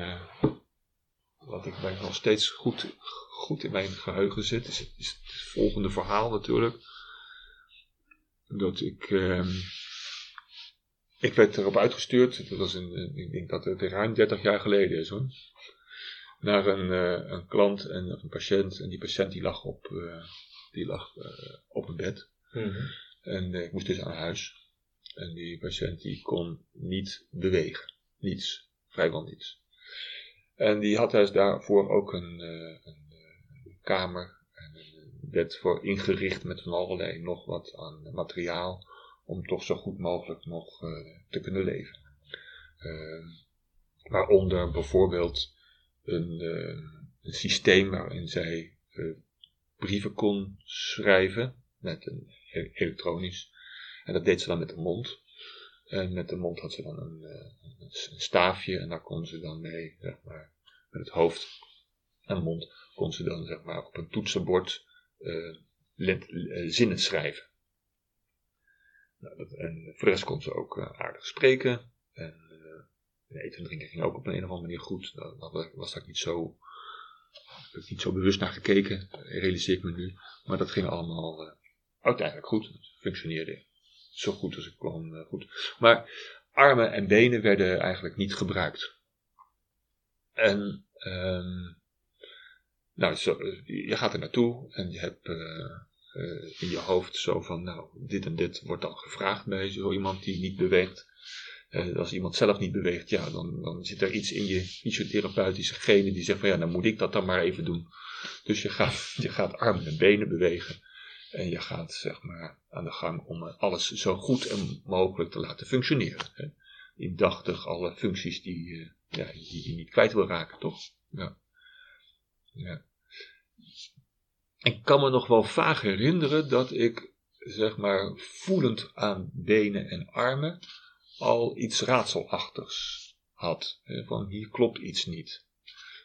A: wat ik mij nog steeds goed, goed in mijn geheugen zit, is, is het volgende verhaal natuurlijk. Dat ik, ehm, ik werd erop uitgestuurd, dat was een, ik denk dat het ruim 30 jaar geleden is hoor. Naar een, eh, een klant en een patiënt. En die patiënt die lag op, eh, die lag, eh, op een bed.
B: Mhm.
A: En ik moest dus aan huis. En die patiënt die kon niet bewegen. Niets. Vrijwel niets. En die had dus daarvoor ook een, een, kamer en een bed voor ingericht met van allerlei nog wat aan materiaal. Om toch zo goed mogelijk nog eh, te kunnen leven. Eh, waaronder bijvoorbeeld een, eh, een systeem waarin zij eh, brieven kon schrijven. Met een e- elektronisch. En dat deed ze dan met de mond. En met de mond had ze dan een, een staafje en daar kon ze dan mee, maar, met het hoofd en mond, kon ze dan, zeg maar, op een toetsenbord zinnen schrijven. Nou, en voor de rest kon ze ook eh, aardig spreken. En eh, eten en drinken ging ook op een, een of andere manier goed. Daar was daar niet zo, ik niet zo bewust naar gekeken, realiseer ik me nu. Maar dat ging allemaal eh, uiteindelijk goed. Het functioneerde zo goed als ik kon goed. Maar armen en benen werden eigenlijk niet gebruikt. En ehm, nou, zo, je gaat er naartoe en je hebt eh, eh, in je hoofd zo van, nou, dit en dit wordt dan gevraagd bij zo iemand die niet beweegt. Eh, als iemand zelf niet beweegt, ja, dan, dan zit er iets in je fysiotherapeutische genen die zegt van, ja, dan moet ik dat dan maar even doen. Dus je gaat, je gaat armen en benen bewegen. En je gaat zeg maar aan de gang om alles zo goed en mogelijk te laten functioneren. Hè. Indachtig alle functies die, eh, ja, die je niet kwijt wil raken, toch? Ja. ja. Ik kan me nog wel vaag herinneren dat ik, zeg maar, voelend aan benen en armen al iets raadselachtigs had. Hè, Van hier klopt iets niet.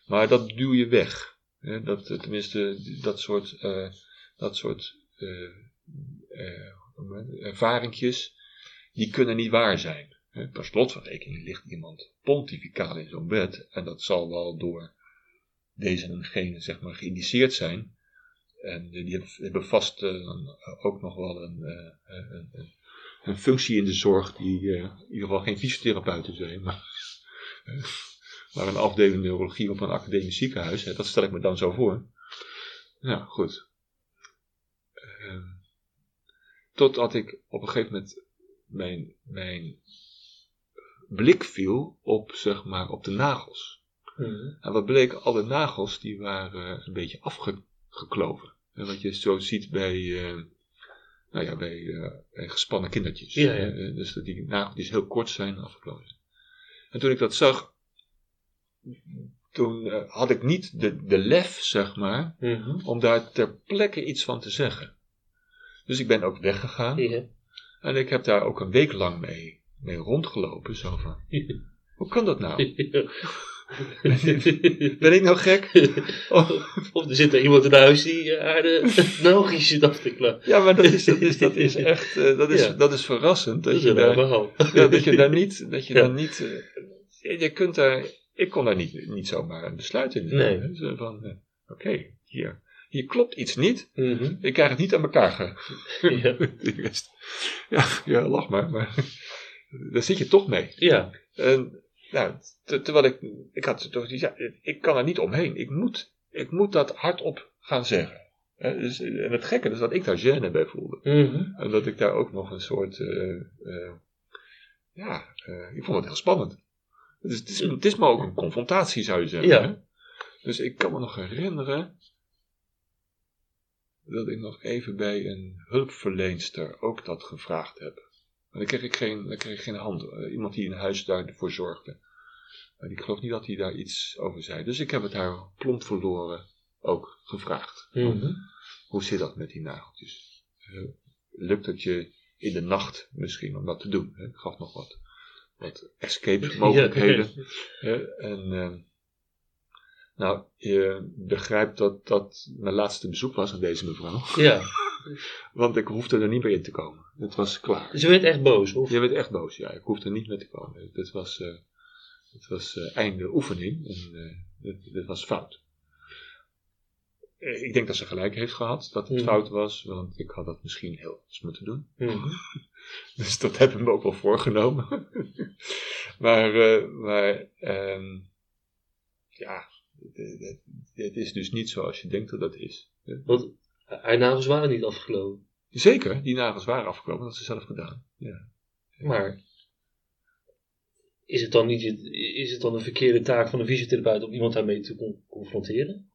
A: Maar dat duw je weg. Hè, dat, tenminste, dat soort, eh, dat soort het? ervaringjes, die kunnen niet waar zijn. Hè, Per slot van rekening ligt iemand pontificaal in zo'n bed. En dat zal wel door deze en gene zeg maar geïndiceerd zijn. En die hebben, vast eh, dan ook nog wel een, eh, een, een, een functie in de zorg die eh, in ieder geval geen fysiotherapeuten zijn. Maar, eh, maar een afdeling neurologie op een academisch ziekenhuis. Hè, dat stel ik me dan zo voor. Ja, goed. Ehm, totdat ik op een gegeven moment mijn, mijn blik viel op, zeg maar, op de nagels.
B: Mhm.
A: En wat bleek, alle nagels die waren een beetje afgekloven. En wat je zo ziet bij, eh, nou ja, bij, eh, bij gespannen kindertjes.
B: Ja, ja.
A: Eh, dus dat die nageltjes heel kort zijn afgekloven. En toen ik dat zag, toen eh, had ik niet de, de lef, zeg maar,
B: Mhm.
A: om daar ter plekke iets van te zeggen. Dus ik ben ook weggegaan.
B: Ja.
A: En ik heb daar ook een week lang mee, mee rondgelopen. Zo van, hoe kan dat nou? Ben ik nou gek?
B: Of er zit er iemand in huis die eh, haar de nageltjes zit af te klappen.
A: ja, maar dat is, dat is, dat is echt, eh, dat, is,
B: Ja.
A: dat is verrassend. Dat,
B: Dat
A: je daar, ja, dat je daar niet, dat je
B: Ja.
A: daar niet, eh, je kunt daar, ik kon daar niet, niet zomaar een besluit in nemen.
B: Nee.
A: van, eh, oké, hier, hier klopt iets niet.
B: Mhm.
A: Ik krijg het niet aan elkaar ge...
B: Ja.
A: ja, ja, lach maar, maar daar zit je toch mee.
B: Ja.
A: En, nou, ter- terwijl ik, ik had toch iets, ja, ik kan er niet omheen. Ik moet, ik moet dat hardop gaan zeggen. Dus, en het gekke is dat ik daar gêne bij voelde.
B: Mhm.
A: En dat ik daar ook nog een soort, eh, eh, ja, eh, ik vond het heel spannend. Het is, het, is, het is maar ook een confrontatie zou je zeggen.
B: Ja.
A: Hè? Dus ik kan me nog herinneren dat ik nog even bij een hulpverleenster ook dat gevraagd heb. Maar dan kreeg ik geen, dan kreeg ik geen hand. eh, iemand die in huis daarvoor zorgde. En ik geloof niet dat hij daar iets over zei. Dus ik heb het haar plomp verloren ook gevraagd.
B: Mhm.
A: Hoe zit dat met die nageltjes? Eh, lukt het je in de nacht misschien om dat te doen? Hè? Ik gaf nog wat, wat escape mogelijkheden. Hè? En eh, nou, je begrijpt dat dat mijn laatste bezoek was aan deze mevrouw.
B: Ja.
A: Want ik hoefde er niet meer in te komen. Het was klaar.
B: Ze werd echt boos, of?
A: Je werd echt boos, ja. Ik hoefde er niet meer te komen. Het was, eh, het was eh, einde oefening en eh, het, het was fout. Eh, Ik denk dat ze gelijk heeft gehad dat het
B: Mhm.
A: fout was, want ik had dat misschien heel anders moeten doen.
B: Mhm.
A: Dus dat heb ik me ook wel voorgenomen. maar eh, maar ehm, ja, het, is dus niet zoals je denkt dat dat is.
B: Want haar nagels waren niet afgelopen.
A: Zeker, die nagels waren afgekomen, dat had ze zelf gedaan. Ja.
B: Maar is het dan niet is het dan een verkeerde taak van een fysiotherapeut om iemand daarmee te con- confronteren?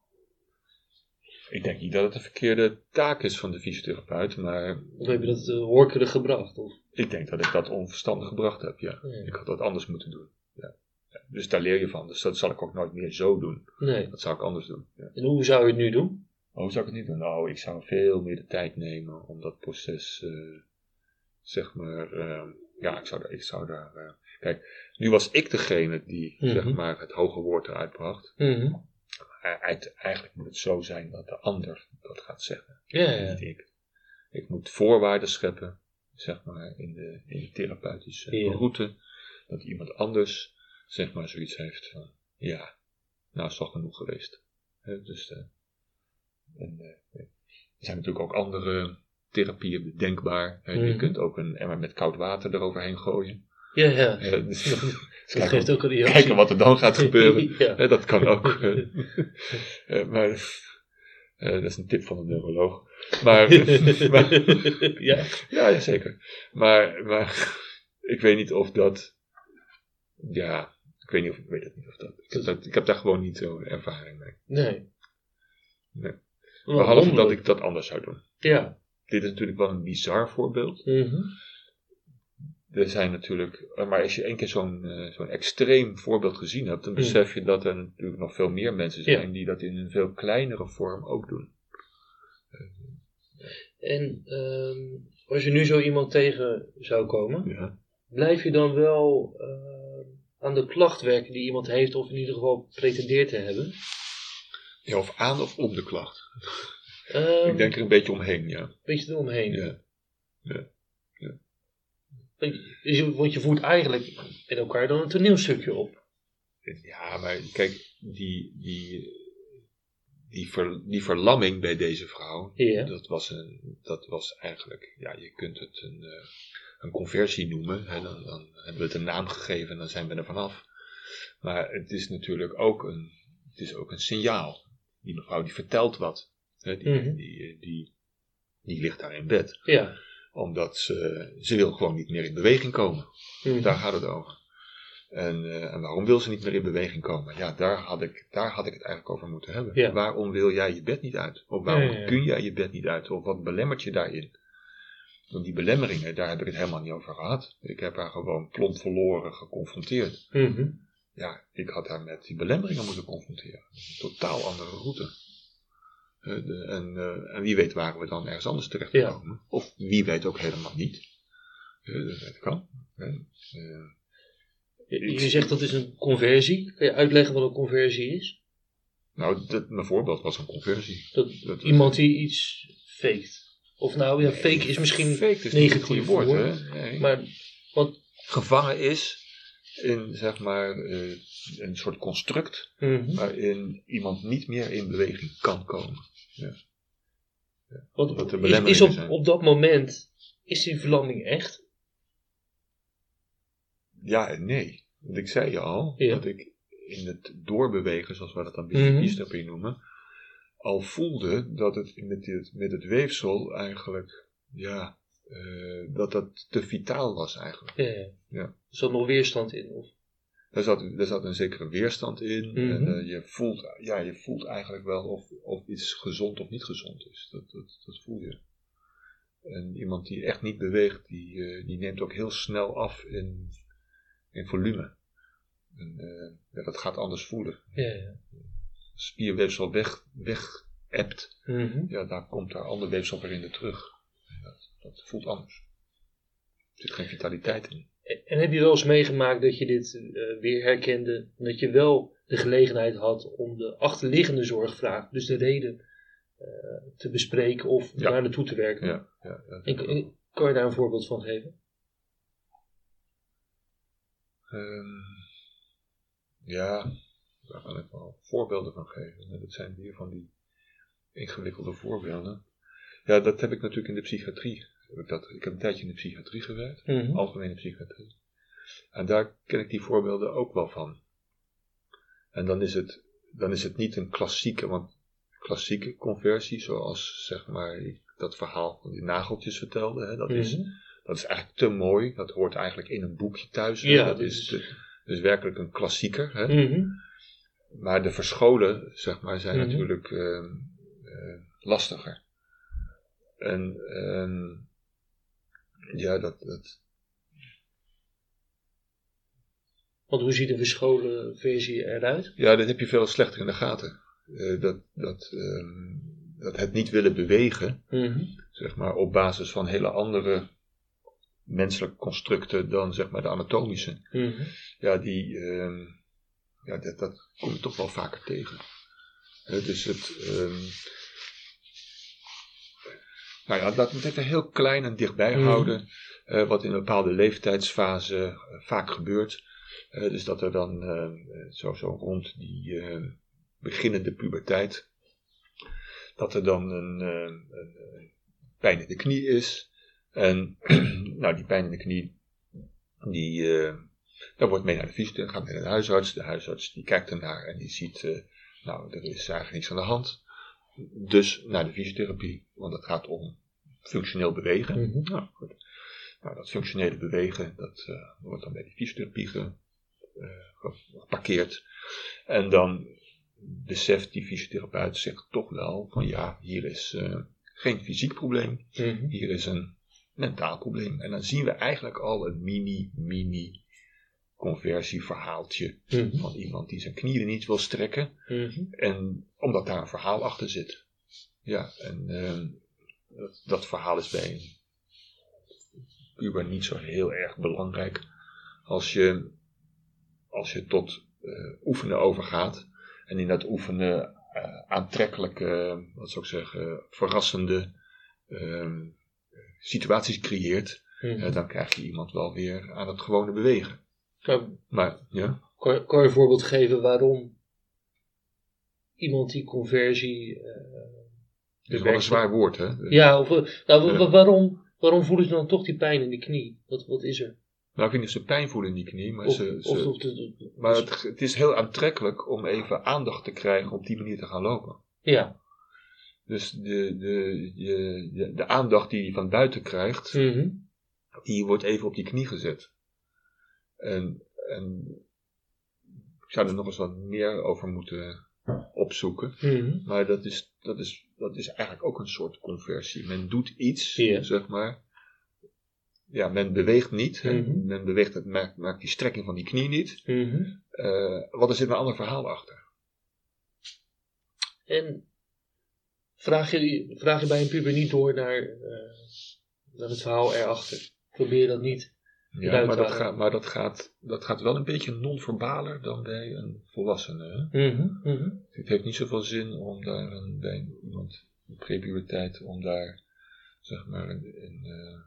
A: Ik denk niet dat het een verkeerde taak is van de fysiotherapeut, maar
B: Of heb je dat uh, horkerig gebracht? Of?
A: ik denk dat ik dat onverstandig gebracht heb, ja.
B: Ja.
A: Ik had dat anders moeten doen. Ja. Ja, Dus daar leer je van, dus dat zal ik ook nooit meer zo doen.
B: Nee.
A: Dat zou ik anders doen. Ja.
B: En hoe zou je het nu doen?
A: Oh, hoe zou ik het niet doen? Nou, ik zou veel meer de tijd nemen om dat proces, eh, zeg maar, eh, ja, ik zou, daar- ik zou daar, eh, kijk, nu was ik degene die,
B: Mhm.
A: zeg maar, het hoge woord eruit bracht.
B: Mhm.
A: Uit- eigenlijk moet het zo zijn dat de ander dat gaat zeggen.
B: Ja, ja.
A: niet ik. Ik moet voorwaarden scheppen, zeg maar, in de, in de therapeutische
B: Ja.
A: route. Dat iemand anders, zeg maar, zoiets heeft van, ja, nou is toch genoeg geweest. Hè, dus, eh, en, eh, er zijn natuurlijk ook andere therapieën bedenkbaar. Hè. Je
B: Mhm.
A: kunt ook een emmer met koud water eroverheen gooien.
B: Ja, ja.
A: Hè, dus,
B: Dat
A: kijken,
B: geeft ook een reactie.
A: kijken wat er dan gaat gebeuren.
B: ja.
A: Dat kan ook. eh. Eh, maar eh, dat is een tip van een neuroloog. Maar, maar
B: ja.
A: ja, ja, zeker. Maar, maar ik weet niet of dat. Ja, ik weet niet of ik weet het niet of dat. Ik heb, dat, ik heb daar gewoon niet zo ervaring mee.
B: Nee.
A: Nee. Behalve dat ik dat anders zou doen.
B: Ja.
A: Dit is natuurlijk wel een bizar voorbeeld.
B: Mhm.
A: Er zijn natuurlijk, eh, maar als je één keer zo'n eh, zo'n extreem voorbeeld gezien hebt, dan besef je dat er natuurlijk nog veel meer mensen zijn
B: Ja.
A: die dat in een veel kleinere vorm ook doen.
B: En ehm, als je nu zo iemand tegen zou komen,
A: Ja.
B: blijf je dan wel eh, aan de klacht werken die iemand heeft, of in ieder geval pretendeert te hebben?
A: Ja, of aan of om de klacht.
B: Ehm,
A: Ik denk er een beetje omheen, ja.
B: beetje eromheen.
A: ja.
B: Dus je- Want je voert eigenlijk met elkaar dan een toneelstukje op.
A: Ja, maar kijk, die, die, die, ver, die verlamming bij deze vrouw,
B: Ja.
A: dat, was een, dat was eigenlijk, ja, je kunt het een, eh, een conversie noemen. Hè, dan, dan hebben we het een naam gegeven en dan zijn we er vanaf. Maar het is natuurlijk ook een, het is ook een signaal. Die mevrouw die vertelt wat. Hè, die,
B: Mhm.
A: die, die, die ligt daar in bed.
B: Ja.
A: Omdat ze, ze wil gewoon niet meer in beweging komen.
B: Mhm.
A: Daar gaat het over. En, eh, en waarom wil ze niet meer in beweging komen? Ja, daar had ik, daar had ik het eigenlijk over moeten hebben.
B: Ja.
A: Waarom wil jij je bed niet uit? Of waarom
B: Ja, ja, ja.
A: kun jij je bed niet uit? Of wat belemmert je daarin? Want die belemmeringen, daar heb ik het helemaal niet over gehad. Ik heb haar gewoon plomp verloren geconfronteerd.
B: Mhm.
A: Ja, ik had haar met die belemmeringen moeten confronteren. Een totaal andere route. Eh, de- en, eh, en wie weet waren we dan ergens anders terecht
B: Ja.
A: gekomen. Of wie weet ook helemaal niet. Eh, dat kan.
B: Je, zegt dat is een conversie. Kan je uitleggen wat een conversie is?
A: Nou, dat, mijn voorbeeld was een conversie.
B: Dat,
A: Dat-
B: iemand die iets faked. Of nou ja, fake is misschien
A: Fake is niet het
B: negatief
A: goede woord,
B: woord.
A: hè? Nee.
B: Maar wat.
A: Gevangen is in, zeg maar, eh, een soort construct
B: mhm.
A: waarin iemand niet meer in beweging kan komen.
B: Wat,
A: Wat de
B: is, is op, op dat moment, is die verlamming echt?
A: Ja en nee. Want ik zei je al,
B: Ja.
A: dat ik in het doorbewegen, zoals we dat dan
B: Mhm.
A: biostherapie noemen, al voelde dat het met het, met het weefsel eigenlijk, ja, eh, dat dat te vitaal was eigenlijk.
B: Ja. ja. Er zat nog weerstand in. Of,
A: Daar zat, daar zat een zekere weerstand in.
B: Mhm.
A: En eh, je, voelt, ja, je voelt eigenlijk wel of, of iets gezond of niet gezond is. Dat, dat, dat voel je. En iemand die echt niet beweegt, die, eh, die neemt ook heel snel af in, in volume. En, ja, dat gaat anders voelen.
B: ja, ja.
A: Spierweefsel weg, weg ebt,
B: Mhm.
A: ja, daar komt daar ander weefsel weer in de terug. Dat, voelt anders. Er zit geen vitaliteit in.
B: En, heb je wel eens meegemaakt dat je dit eh, weer herkende? En dat je wel de gelegenheid had om de achterliggende zorgvraag, dus de reden, eh, te bespreken of
A: Ja.
B: naar naartoe te werken?
A: Ja, ja, ja.
B: En, en kan je daar een voorbeeld van geven?
A: Ehm, ja, daar kan ik wel voorbeelden van geven. Dat zijn weer van die ingewikkelde voorbeelden. Ja, dat heb ik natuurlijk in de psychiatrie. Heb ik, dat, ik heb een tijdje in de psychiatrie gewerkt,
B: Mhm.
A: algemene psychiatrie. En daar ken ik die voorbeelden ook wel van. En dan is het, dan is het niet een klassieke, want klassieke conversie, zoals zeg maar ik dat verhaal van die nageltjes vertelde, hè, dat is
B: Mhm.
A: dat is eigenlijk te mooi. Dat hoort eigenlijk in een boekje thuis.
B: Ja,
A: dat is, te- dus werkelijk een klassieker. Hè?
B: Mhm.
A: Maar de verscholen, zeg maar, zijn natuurlijk ehm, eh, lastiger. En ehm, ja, dat, dat,
B: Want hoe ziet een verscholen versie eruit?
A: ja, dat heb je veel slechter in de gaten. Eh, dat, dat, ehm, dat het niet willen bewegen,
B: Mhm.
A: zeg maar, op basis van hele andere menselijke constructen dan zeg maar de anatomische.
B: Mhm.
A: ja, die, ehm, ja, dat, dat kom je toch wel vaker tegen. Hè, dus het, ehm, nou ja, we het even heel klein en dichtbij
B: Mhm.
A: houden, eh, wat in een bepaalde leeftijdsfase eh, vaak gebeurt. Eh, dus dat er dan zo, zo rond die beginnende puberteit, dat er dan een, pijn in de knie is. En nou, die pijn in de knie, die, daar wordt mee naar de fysiotherapeut, gaat mee naar de huisarts. De huisarts die kijkt ernaar en die ziet, nou, er is eigenlijk niks aan de hand. Dus naar de fysiotherapie, want het gaat om functioneel bewegen.
B: Mhm.
A: Nou, goed. Nou, dat functionele bewegen, dat eh, wordt dan bij de fysiotherapie ge, eh, geparkeerd. En dan beseft die fysiotherapeut zich toch wel van ja, hier is eh, geen fysiek probleem,
B: Mhm.
A: hier is een mentaal probleem. En dan zien we eigenlijk al een mini, mini conversieverhaaltje
B: Mhm.
A: van iemand die zijn knieën niet wil strekken.
B: Mhm.
A: En omdat daar een verhaal achter zit. Ja, en ehm, dat, dat verhaal is bij puber niet zo heel erg belangrijk. Als je, als je tot eh, oefenen overgaat. En in dat oefenen eh, aantrekkelijke, wat zou ik zeggen, verrassende ehm, situaties creëert,
B: Mhm.
A: eh, dan krijg je iemand wel weer aan het gewone bewegen.
B: Kan,
A: Maar ja,
B: kan, kan je een voorbeeld geven waarom iemand die conversie. eh,
A: dat is wel een zwaar woord, hè?
B: Ja, of, eh, nou,
A: Ja.
B: waarom, waarom voelen ze dan toch die pijn in de knie? Wat, wat is er?
A: Nou, ik weet niet of ze pijn voelen in die knie, maar,
B: Of,
A: ze,
B: of,
A: ze-
B: of de- de-
A: maar het, het is heel aantrekkelijk om even aandacht te krijgen op die manier te gaan lopen.
B: ja.
A: Dus de, de, de, de, de aandacht die je van buiten krijgt,
B: Mhm.
A: die wordt even op die knie gezet. En, en ik zou er nog eens wat meer over moeten opzoeken.
B: Mhm.
A: Maar dat is, dat, is, dat is eigenlijk ook een soort conversie. Men doet iets, zeg maar. Ja, men beweegt niet.
B: Mhm.
A: Men beweegt het, maakt, maakt die strekking van die knie niet.
B: Mhm.
A: Eh, want er zit een ander verhaal achter.
B: En vraag je, vraag je bij een puber niet door naar, eh, naar het verhaal erachter? Probeer dat niet.
A: Ja, maar, dat gaat, maar dat, gaat, dat gaat wel een beetje non-verbaler dan bij een volwassene.
B: Mhm. Mhm.
A: Het heeft niet zoveel zin om daar een, bij iemand in prepuberteit, om daar, zeg maar, een, een, eh,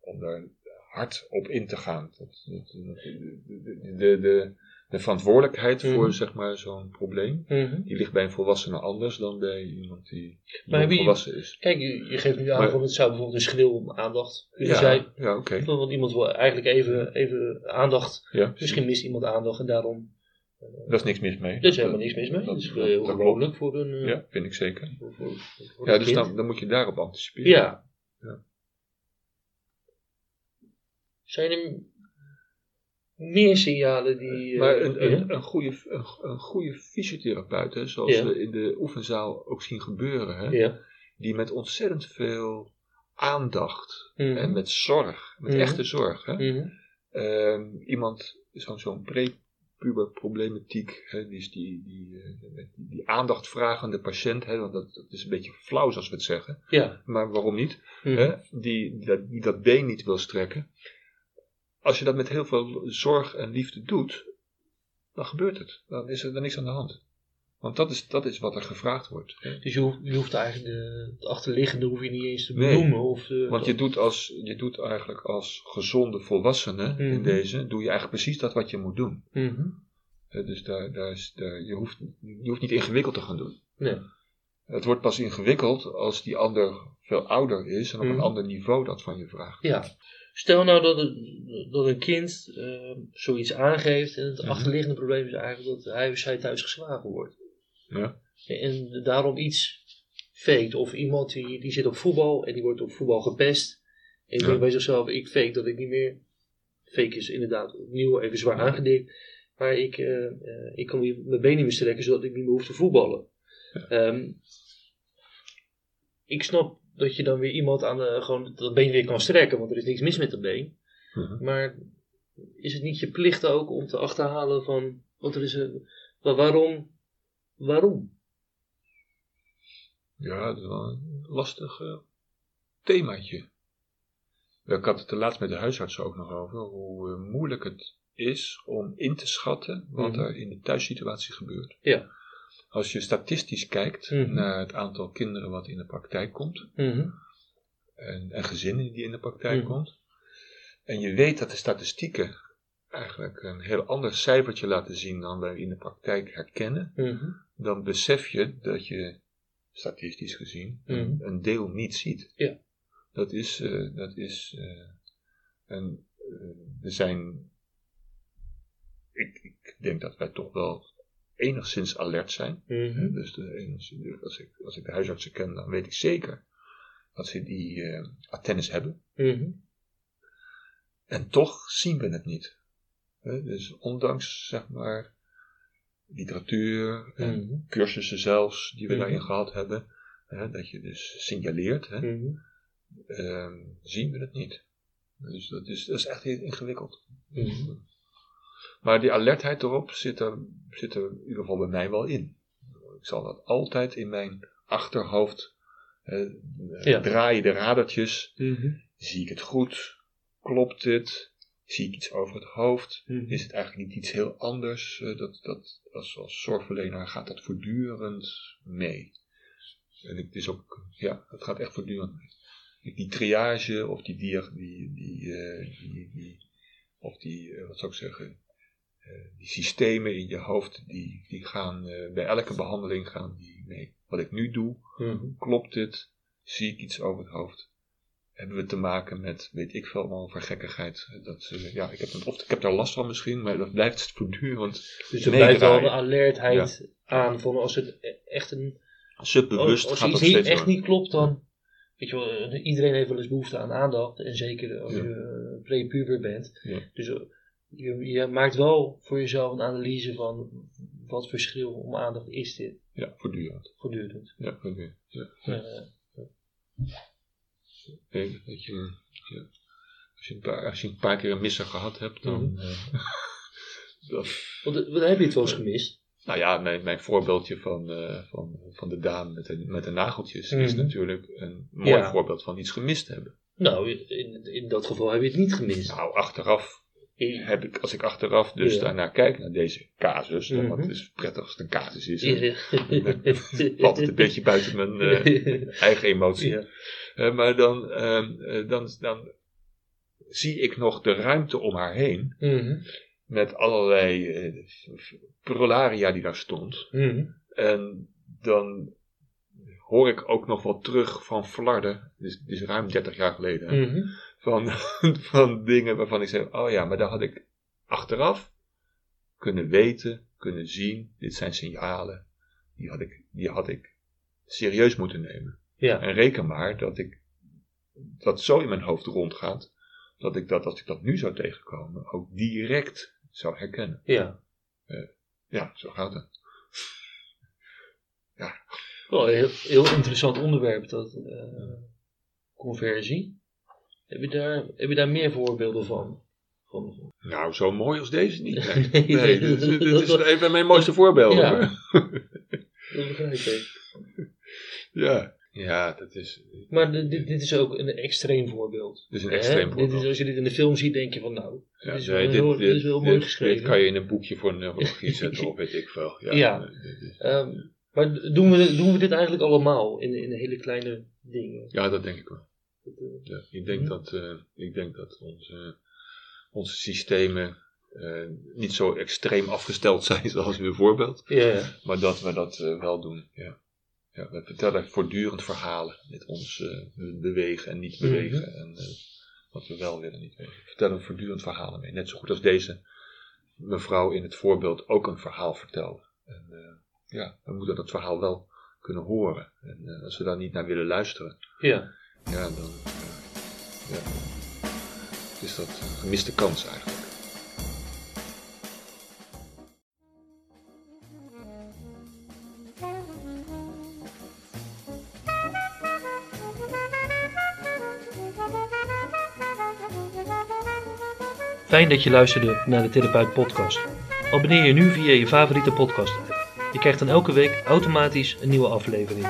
A: om daar hard op in te gaan. Dat, dat, dat- de, de, de, de, de verantwoordelijkheid
B: Mhm.
A: voor, zeg maar, zo'n probleem,
B: Mhm.
A: die ligt bij een volwassene anders dan bij iemand die
B: Maar wie-
A: volwassen is.
B: Kijk, je, je geeft nu aan
A: Maar-
B: het zou bijvoorbeeld een schreeuw om aandacht kunnen
A: Ja,
B: zijn.
A: ja oké.
B: Want iemand wil eigenlijk even, even aandacht.
A: Ja,
B: Misschien mist iemand aandacht en daarom.
A: Daar is niks mis mee.
B: Er is helemaal niks mis mee. Dat is heel gewoonlijk voor een.
A: Ja, vind ik zeker.
B: voor, voor, voor
A: Ja, dus dan, dan moet je daarop anticiperen.
B: Ja.
A: Ja.
B: Zijn er meer signalen die. eh,
A: Maar een,
B: ja?
A: een, een, goede, een, een goede fysiotherapeut, hè, zoals
B: Ja.
A: we in de oefenzaal ook zien gebeuren, hè,
B: ja.
A: die met ontzettend veel aandacht
B: Mhm.
A: en met zorg, met
B: Mhm.
A: echte zorg, hè,
B: Mhm.
A: ehm, iemand, zo'n zo'n prepuber problematiek, hè, die, die, die, eh, die, aandachtvragende patiënt, hè, want dat, dat is een beetje flauw zoals we het zeggen,
B: Ja.
A: maar waarom niet? Hè, die, die, dat, die dat been niet wil strekken. Als je dat met heel veel zorg en liefde doet, dan gebeurt het. Dan is er dan niks aan de hand. Want dat is, dat is wat er gevraagd wordt. hè.
B: Dus je hoeft, je hoeft eigenlijk de, het achterliggende hoef je niet eens te
A: Nee.
B: benoemen. Of,
A: Want je doet, als, je doet eigenlijk als gezonde volwassene in
B: Mhm.
A: deze, doe je eigenlijk precies dat wat je moet doen.
B: Mhm.
A: Dus daar, daar is, daar, je, hoeft, je hoeft niet ingewikkeld te gaan doen.
B: Nee.
A: Het wordt pas ingewikkeld als die ander veel ouder is en op
B: Mhm.
A: een ander niveau dat van je vraagt.
B: Ja. Stel nou dat, het, dat een kind eh, zoiets aangeeft en het
A: Mhm.
B: achterliggende probleem is eigenlijk dat hij of zij thuis geslagen wordt.
A: Ja.
B: En daarom iets fake. Of iemand die, die zit op voetbal en die wordt op voetbal gepest. En
A: Ja.
B: denkt bij zichzelf, ik fake dat ik niet meer... Fake is inderdaad opnieuw even zwaar aangedikt. Maar ik, eh, eh, ik kan mijn benen niet meer strekken zodat ik niet meer hoef te voetballen. Ehm, ik snap dat je dan weer iemand aan de, gewoon dat been weer kan strekken, want er is niks mis met dat been.
A: Mhm.
B: Maar is het niet je plicht ook om te achterhalen van, want er is een, waarom, waarom?
A: Ja, dat is wel een lastig eh, themaatje. Ik had het er laatst met de huisarts ook nog over, hoe eh, moeilijk het is om in te schatten wat
B: Mhm.
A: er in de thuissituatie gebeurt.
B: Ja.
A: Als je statistisch kijkt
B: Mhm.
A: naar het aantal kinderen wat in de praktijk komt,
B: Mhm.
A: en, en gezinnen die in de praktijk
B: Mhm.
A: komt, en je weet dat de statistieken eigenlijk een heel ander cijfertje laten zien dan wij in de praktijk herkennen, dan besef je dat je, statistisch gezien, een, een deel niet ziet.
B: Ja.
A: Dat is, eh, dat is, eh, een, eh, er zijn, ik, ik denk dat wij toch wel enigszins alert zijn.
B: Mhm.
A: Dus de, enigszins- als, ik, als ik de huisartsen ken, dan weet ik zeker dat ze die eh attennis hebben.
B: Mhm.
A: En toch zien we het niet. Hè, Dus ondanks, zeg maar, literatuur en
B: Mhm.
A: cursussen zelfs die we daarin gehad hebben, hè, dat je dus signaleert, hè, ehm, zien we het niet. Dus dat is, dat is echt heel ingewikkeld. Maar die alertheid erop zit er, zit er in ieder geval bij mij wel in. Ik zal dat altijd in mijn achterhoofd eh,
B: Ja.
A: draaien, de radertjes.
B: Mhm.
A: Zie ik het goed? Klopt dit? zie ik iets over het hoofd?
B: Mhm.
A: Is het eigenlijk niet iets heel anders? Eh, dat, dat, als, als zorgverlener gaat dat voortdurend mee. En het is ook, ja, het gaat echt voortdurend mee. Die triage of die, die, die, eh, die, die of die, eh, wat zou ik zeggen, die systemen in je hoofd, die, die gaan eh, bij elke behandeling gaan die mee. Wat ik nu doe,
B: Mhm.
A: klopt dit? Zie ik iets over het hoofd? Hebben we te maken met, weet ik veel, over gekkigheid? Dat, eh, ja, ik heb, of ik heb daar last van misschien, maar dat blijft voortdurend
B: Dus er blijft wel de alertheid aan van als het e- echt een...
A: Subbewust
B: als
A: gaat
B: iets
A: dat
B: niet, echt
A: door.
B: niet klopt, dan... Weet je wel, eh, iedereen heeft wel eens behoefte aan aandacht. En zeker als
A: Ja.
B: je eh, prepuber bent.
A: Ja.
B: Dus eh, je, je maakt wel voor jezelf een analyse van wat verschil om aandacht is dit
A: Ja, voortdurend.
B: voortdurend.
A: Ja, voortdurend. Ja.
B: Eh,
A: Nee, dat je, ja, als, je een paar, als je een paar keer een misser gehad hebt, dan...
B: Mhm.
A: eh, dan
B: wat, wat heb je het wel eens gemist?
A: Nou ja, mijn, mijn voorbeeldje van, eh, van, van de dame met de, met de nageltjes is
B: Mhm.
A: natuurlijk een mooi
B: Ja.
A: voorbeeld van iets gemist hebben.
B: Nou, in, in dat geval heb je het niet gemist.
A: Nou, achteraf heb ik, als ik achteraf dus
B: Ja.
A: daarnaar kijk, naar deze casus, dan
B: Mhm.
A: wat het is prettig als het een casus is, valt het een beetje buiten mijn eh, eigen emotie.
B: Ja.
A: Eh, maar dan, ehm, eh, dan, dan zie ik nog de ruimte om haar heen,
B: Mhm.
A: met allerlei prularia die daar stond.
B: Mhm.
A: En dan hoor ik ook nog wat terug van flarden, dus, dus ruim 30 jaar geleden. Van, van dingen waarvan ik zeg, oh ja, maar daar had ik achteraf kunnen weten, kunnen zien, dit zijn signalen, die had ik, die had ik serieus moeten nemen.
B: Ja.
A: En reken maar dat ik dat zo in mijn hoofd rondgaat, dat ik dat, als ik dat nu zou tegenkomen, ook direct zou herkennen.
B: ja.
A: Ja, zo gaat het.
B: Wel een heel, heel interessant onderwerp, dat eh, conversie. Heb je, daar, heb je daar meer voorbeelden van? van
A: Nou, zo mooi als deze niet. Nee,
B: Nee,
A: dit, dit is een van mijn mooiste voorbeelden.
B: Ja.
A: hoor.
B: dat begrijp ik.
A: Ja. ja, dat is,
B: Maar dit, dit dit is ook een extreem voorbeeld.
A: dit is een
B: Hè?
A: extreem
B: Dit
A: voorbeeld.
B: is, als je dit in de film ziet, denk je van nou,
A: Ja,
B: dit is, wel, heel,
A: dit,
B: dit is wel
A: dit-
B: mooi
A: dit-
B: geschreven.
A: Dit kan je in een boekje voor neurologie zetten of weet ik veel. Ja,
B: Ja.
A: dit is-
B: Ehm, maar doen we, doen we dit eigenlijk allemaal in, in hele kleine dingen?
A: ja, dat denk ik wel.
B: Eh,
A: Ja, ik, denk
B: Mhm.
A: dat, eh, ik denk dat onze, onze systemen eh, niet zo extreem afgesteld zijn zoals bijvoorbeeld.
B: ja, ja.
A: Maar dat we dat wel doen, ja. ja. We vertellen voortdurend verhalen met ons bewegen en niet bewegen.
B: Mhm.
A: En eh, wat we wel willen niet weten. We vertellen voortdurend verhalen mee. Net zo goed als deze mevrouw in het voorbeeld ook een verhaal vertelde. En ja, we moeten dat verhaal wel kunnen horen. En als we daar niet naar willen luisteren,
B: ja.
A: Ja, dan eh, ja, is dat een gemiste kans eigenlijk.
B: Fijn dat je luisterde naar de Therapeut Podcast. Abonneer je nu via je favoriete podcast. Je krijgt dan elke week automatisch een nieuwe aflevering.